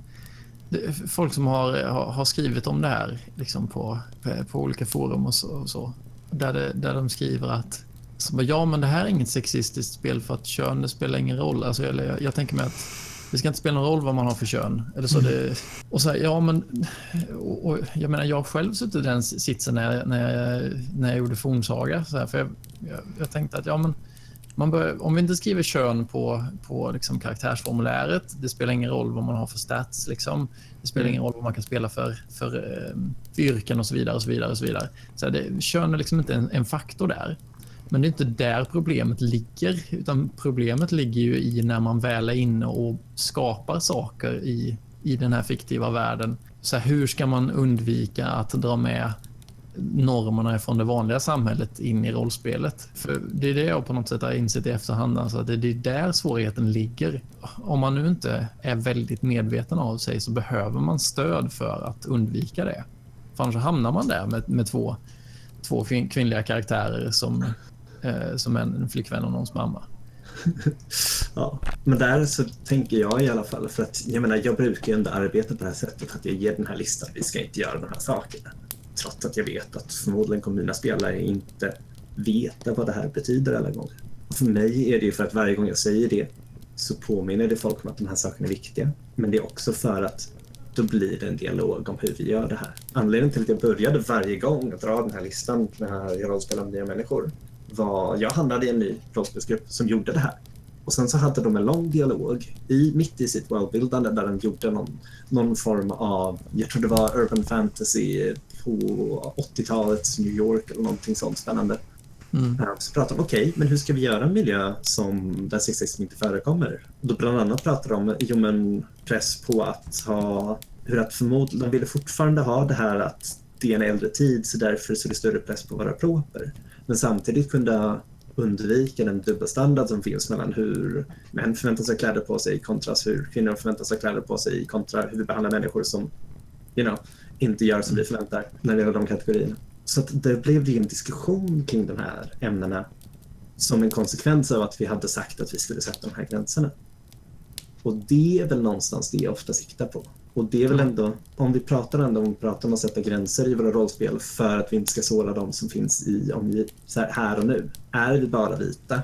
folk som har, har, skrivit om det här liksom på, på olika forum och så. Och så där, det, där de skriver att så ja, men det här är inget sexistiskt spel för att kön spelar ingen roll. Alltså, jag, jag tänker mig att det ska inte spela någon roll vad man har för kön. Eller så det, och så här, ja, men, och, och, jag menar, jag själv suttit i den sitsen när när jag, när jag gjorde Fornsaga. Så här, för jag, jag, jag, tänkte att ja, men, bör, om vi inte skriver kön på, på liksom karaktärsformuläret, det spelar ingen roll vad man har för stats. Liksom. Det spelar mm. ingen roll vad man kan spela för, för, för eh, yrken och så vidare. och så vidare, och så vidare. Så det, kön är liksom inte en, en, faktor där. Men det är inte där problemet ligger, utan problemet ligger ju i när man väl är inne och skapar saker i, i den här fiktiva världen. Så här, hur ska man undvika att dra med normerna från det vanliga samhället in i rollspelet. För Det är det jag på något sätt har insett i efterhand. Alltså att det är där svårigheten ligger. Om man nu inte är väldigt medveten av sig så behöver man stöd för att undvika det. För annars hamnar man där med, med två, två kvinnliga karaktärer som, eh, som en flickvän och någons mamma. ja, men där så tänker jag i alla fall, för att jag menar, jag brukar ju ändå arbeta på det här sättet, att jag ger den här listan, vi ska inte göra de här sakerna trots att jag vet att förmodligen kommer mina spelare inte veta vad det här betyder alla gånger. För mig är det ju för att varje gång jag säger det så påminner det folk om att de här sakerna är viktiga. Men det är också för att då blir det en dialog om hur vi gör det här. Anledningen till att jag började varje gång att dra den här listan när jag rollspelar nya människor var jag hamnade i en ny rollspelsgrupp som gjorde det här. Och sen så hade de en lång dialog i, mitt i sitt worldbildande där de gjorde någon, någon form av, jag tror det var urban fantasy på 80-talets New York eller någonting sånt spännande. Mm. Så pratar de okej, okay, men hur ska vi göra en miljö som där sexism inte förekommer? Då bland annat pratar de om jo, men press på att ha, hur att förmodligen, de ville fortfarande ha det här att det är en äldre tid så därför så är det större press på vara proper. Men samtidigt kunna undvika den dubbelstandard som finns mellan hur män förväntar sig kläder på sig kontra hur kvinnor förväntar sig kläder på sig kontra hur vi behandlar människor som you know, inte gör som vi förväntar när det gäller de kategorierna. Så det blev det en diskussion kring de här ämnena som en konsekvens av att vi hade sagt att vi skulle sätta de här gränserna. Och det är väl någonstans det jag ofta siktar på. Och det är väl ändå, om vi pratar ändå om, pratar om att sätta gränser i våra rollspel för att vi inte ska såra de som finns i omgiv, här, här och nu. Är vi bara vita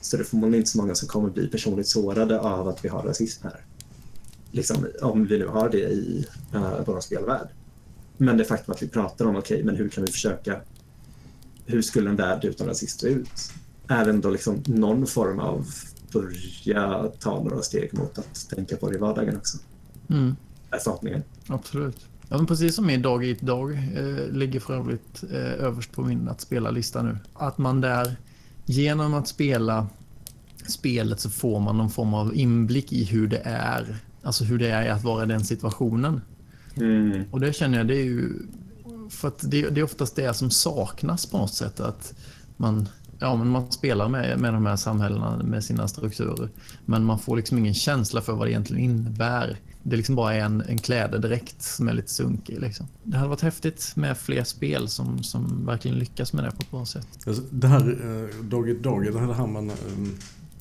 så är det förmodligen inte så många som kommer bli personligt sårade av att vi har rasism här. Liksom, om vi nu har det i uh, vår spelvärld. Men det faktum att vi pratar om, okej, okay, men hur kan vi försöka, hur skulle en värld utan rasism se ut? Är ändå liksom någon form av börja ta några steg mot att tänka på det i vardagen också. Mm är förhoppningen. Absolut. Ja, men precis som i Dag Eat Dag eh, ligger för övrigt eh, överst på min att spela-lista nu. Att man där genom att spela spelet så får man någon form av inblick i hur det är. Alltså hur det är att vara i den situationen. Mm. Och det känner jag, det är ju... För att det, det, är oftast det som saknas på något sätt. Att man, ja, men man spelar med, med de här samhällena med sina strukturer. Men man får liksom ingen känsla för vad det egentligen innebär det liksom bara är en, en klädedräkt som är lite sunkig. Liksom. Det hade varit häftigt med fler spel som, som verkligen lyckas med det på ett bra sätt. Alltså, det här eh, Dog Eat Dog, det här man... Eh,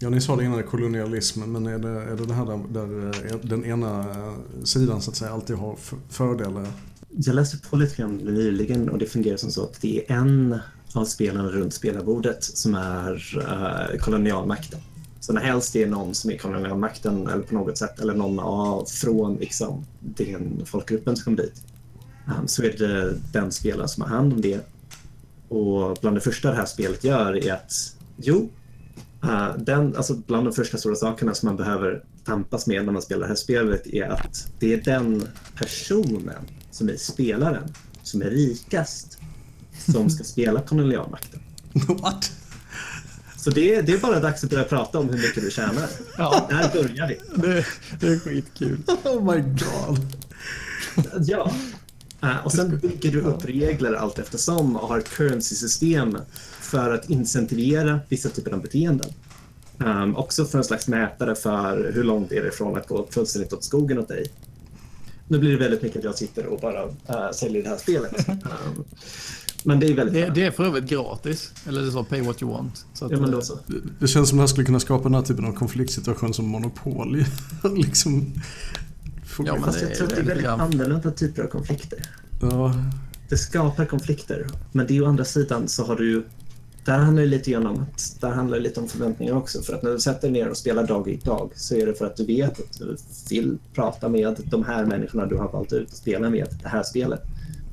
ja, ni sa det innan, kolonialism, men är det, är det det här där, där eh, den ena eh, sidan så att säga alltid har fördelar? Jag läste på lite grann nyligen och det fungerar som så att det är en av spelarna runt spelarbordet som är uh, kolonialmakten. Så när helst det är någon som är kolonialmakten eller på något sätt eller någon av, från liksom, den folkgruppen som kom dit um, så är det den spelaren som har hand om det. Och bland det första det här spelet gör är att jo, uh, den, alltså bland de första stora sakerna som man behöver tampas med när man spelar det här spelet är att det är den personen som är spelaren som är rikast som ska spela kolonialmakten. What? Så det, det är bara dags att börja prata om hur mycket du tjänar. Ja. Där börjar vi. Det, det är skitkul. Oh my god. Ja. Uh, och sen bygger du upp regler allt eftersom och har currency-system för att incentivera vissa typer av beteenden. Um, också för en slags mätare för hur långt är det ifrån att gå fullständigt åt skogen åt dig. Nu blir det väldigt mycket att jag sitter och bara uh, säljer det här spelet. Um, Men det är väldigt det, det, är för övrigt gratis. Eller det så, pay what you want. Så att, ja, men då så. Det, det känns som att det här skulle kunna skapa den här typen av konfliktsituation som Monopol. liksom, ja, Fast jag tror att det är väldigt annorlunda typer av konflikter. Ja. Det skapar konflikter. Men det är å andra sidan så har du där handlar det lite grann om att där handlar det lite om förväntningar också. För att när du sätter dig ner och spelar dag i dag så är det för att du vet att du vill prata med de här människorna du har valt ut att spela med det här spelet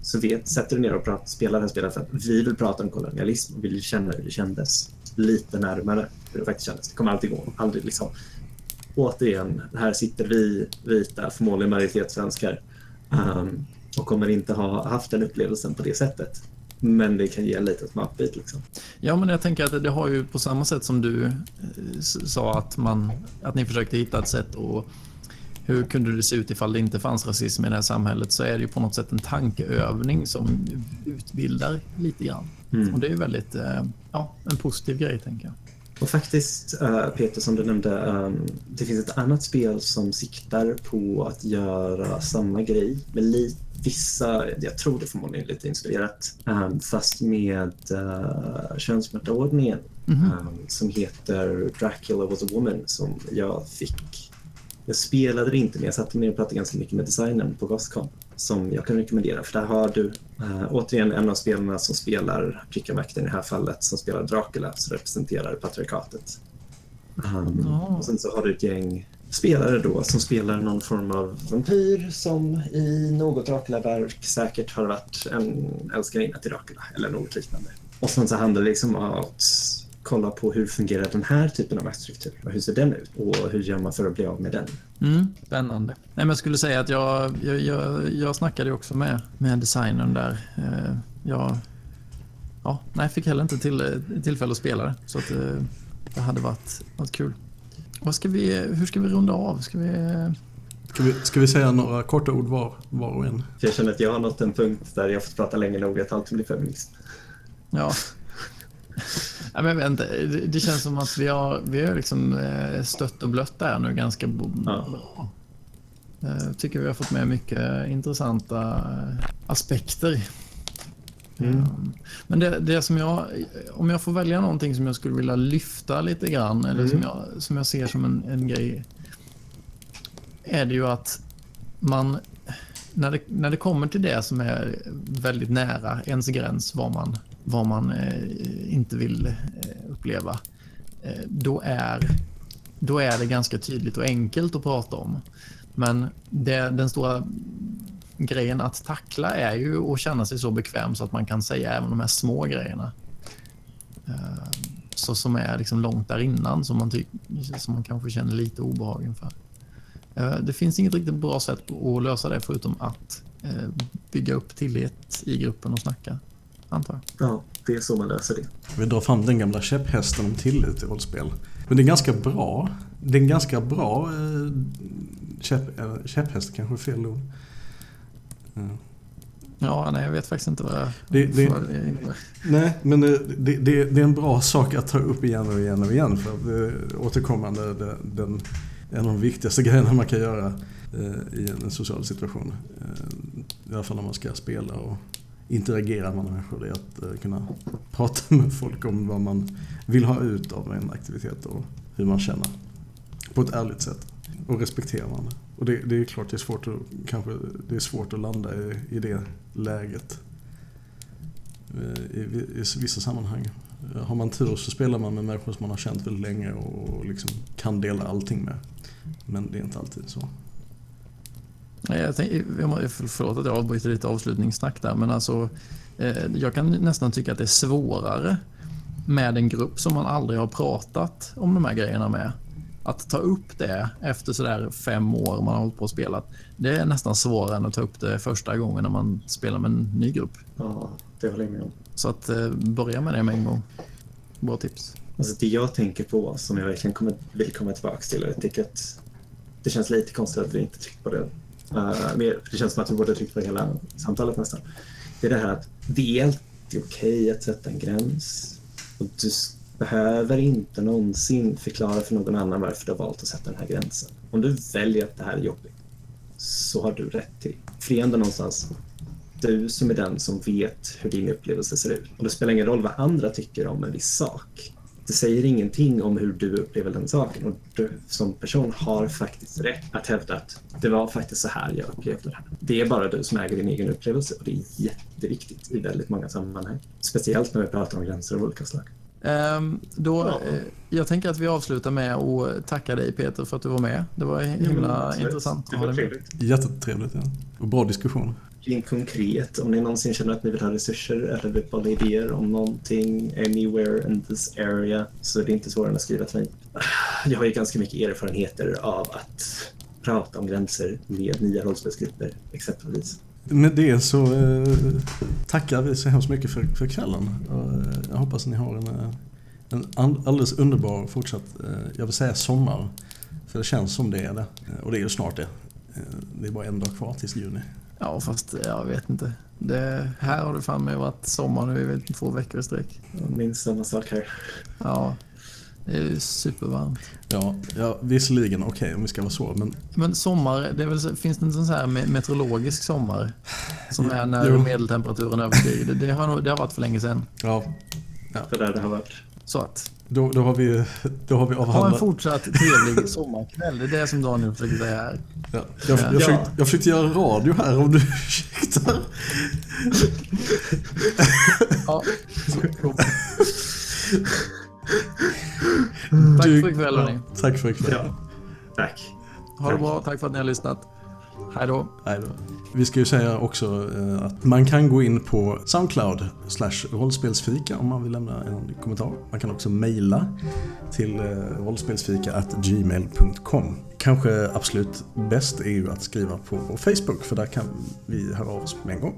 så vet, sätter du ner och pratar, spelar det här spelet för att vi vill prata om kolonialism och vill känna hur det kändes lite närmare hur det faktiskt kändes. Det kommer alltid gå. Aldrig liksom. Återigen, här sitter vi vita, förmodligen majoritetssvenskar um, och kommer inte ha haft den upplevelsen på det sättet. Men det kan ge en liten smakbit. Liksom. Ja, men jag tänker att det har ju på samma sätt som du eh, sa att, man, att ni försökte hitta ett sätt att hur kunde det se ut ifall det inte fanns rasism i det här samhället så är det ju på något sätt en tankeövning som utbildar lite grann. Mm. Och det är ju väldigt, eh, ja, en positiv grej tänker jag. Och faktiskt, uh, Peter, som du nämnde, um, det finns ett annat spel som siktar på att göra samma grej med lite vissa, jag tror det förmodligen är lite inspirerat, um, fast med uh, könsmaktsordningen mm -hmm. som heter Dracula was a woman som jag fick jag spelade det inte, men jag satte mig och pratade ganska mycket med designen på Gothcon som jag kan rekommendera. För där har du äh, återigen en av spelarna som spelar prickarmakten i det här fallet som spelar Dracula, som representerar patriarkatet. Um, oh. Och sen så har du ett gäng spelare då som spelar någon form av vampyr som i något Dracula-verk säkert har varit en älskarinna till Dracula eller något liknande. Och sen så handlar det liksom om att kolla på hur fungerar den här typen av maktstruktur hur ser den ut och hur gör man för att bli av med den? Mm, spännande. Nej, men jag skulle säga att jag, jag, jag, jag snackade också med, med designern där. Eh, jag ja, nej, jag fick heller inte till, tillfälle att spela det. Så att, eh, det hade varit, varit kul. Vad ska vi, hur ska vi runda av? Ska vi... Ska vi, ska vi säga några korta ord var, var och en? Jag känner att jag har nått en punkt där jag fått prata länge nog att alltid blir feminist. Ja. ja men inte. Det, det känns som att vi har, vi har liksom eh, stött och blött där nu ganska bra. Ja. Jag tycker vi har fått med mycket intressanta eh, aspekter. Mm. Men det, det som jag, om jag får välja någonting som jag skulle vilja lyfta lite grann, eller mm. som, jag, som jag ser som en, en grej, är det ju att man, när det, när det kommer till det som är väldigt nära ens gräns, vad man, vad man eh, inte vill eh, uppleva, eh, då, är, då är det ganska tydligt och enkelt att prata om. Men det, den stora grejen att tackla är ju att känna sig så bekväm så att man kan säga även de här små grejerna. Eh, så som är liksom långt där innan som man, som man kanske känner lite obehag inför. Eh, det finns inget riktigt bra sätt att lösa det förutom att eh, bygga upp tillit i gruppen och snacka, antar jag. Ja, det är så man löser det. Vi drar fram den gamla käpphästen om tillit i rollspel. Men det är ganska bra. Det är en ganska bra käpp, käpphäst, kanske är fel ord. Ja, nej, jag vet faktiskt inte vad jag... Det, det, nej, men det, det, det, är en bra sak att ta upp igen och igen och igen. För att återkommande, det, den, en av de viktigaste grejerna man kan göra eh, i en social situation. Eh, I alla fall när man ska spela och interagera med människor. Det är att eh, kunna prata med folk om vad man vill ha ut av en aktivitet och hur man känner. På ett ärligt sätt. Och respektera varandra. Och det, det, är klart det är svårt att, kanske, det är svårt att landa i, i det läget. Eh, I, i, I vissa sammanhang. Eh, har man tur så spelar man med människor som man har känt väldigt länge och liksom kan dela allting med. Men det är inte alltid så. Jag tänker, förlåt att jag avbryter lite avslutningssnack där, men alltså eh, jag kan nästan tycka att det är svårare med en grupp som man aldrig har pratat om de här grejerna med att ta upp det efter sådär fem år man har hållit på och spelat, det är nästan svårare än att ta upp det första gången när man spelar med en ny grupp. Ja, det håller jag med om. Så att eh, börja med det med en gång. Bra tips. Alltså det jag tänker på som jag verkligen kommer, vill komma tillbaka till, jag tycker att det känns lite konstigt att vi inte tryckt på det. Eh, uh, mer, det känns som att vi borde tryckt på hela samtalet nästan. Det är det här att det är alltid okej okay att sätta en gräns. Och du behöver inte någonsin förklara för någon annan varför du har valt att sätta den här gränsen. Om du väljer att det här är jobbigt så har du rätt till För det är ändå någonstans du som är den som vet hur din upplevelse ser ut. Och det spelar ingen roll vad andra tycker om en viss sak. Det säger ingenting om hur du upplever den saken och du som person har faktiskt rätt att hävda att det var faktiskt så här jag upplevde det här. Det är bara du som äger din egen upplevelse och det är jätteviktigt i väldigt många sammanhang. Speciellt när vi pratar om gränser av olika slag. Um, då, ja. eh, jag tänker att vi avslutar med att tacka dig Peter för att du var med. Det var himla mm, intressant. Det var trevligt. Jättetrevligt. Ja. Och bra diskussion någonting konkret, om ni någonsin känner att ni vill ha resurser eller vill bolla idéer om någonting anywhere in this area så är det inte svårare än att skriva till mig. Jag har ju ganska mycket erfarenheter av att prata om gränser med nya rollspelsgrupper exempelvis. Med det så eh, tackar vi så hemskt mycket för, för kvällen. Eh, jag hoppas ni har en, eh, en alldeles underbar fortsatt, eh, jag vill säga sommar. För det känns som det är det. Och det är ju snart det. Eh, det är bara en dag kvar tills juni. Ja, fast jag vet inte. Det, här har det fan med varit sommar nu i två veckor i sträck. Minst samma sak här. Ja, det är supervarmt. Ja, ja visserligen okej okay, om vi ska vara så. Men, men sommar, det väl, finns det en sån här meteorologisk sommar? Som är när jo. medeltemperaturen överstiger. Det, det, har, det har varit för länge sedan. Ja. ja. Det där det har varit. Så att. Då, då, har vi, då har vi avhandlat... Ha en fortsatt trevlig sommarkväll. Det är det som Daniel försöker säga här. Ja. Jag, jag, försökte, jag försökte göra radio här om du ursäktar. ja. Tack för ikväll hörni. Tack för ikväll. Ja. Tack. Ha det bra. Tack för att ni har lyssnat. Hej då. Hej då. Vi ska ju säga också eh, att man kan gå in på Soundcloud slash rollspelsfika om man vill lämna en kommentar. Man kan också mejla till eh, rollspelsfika.gmail.com. Kanske absolut bäst är ju att skriva på Facebook för där kan vi höra av oss med en gång.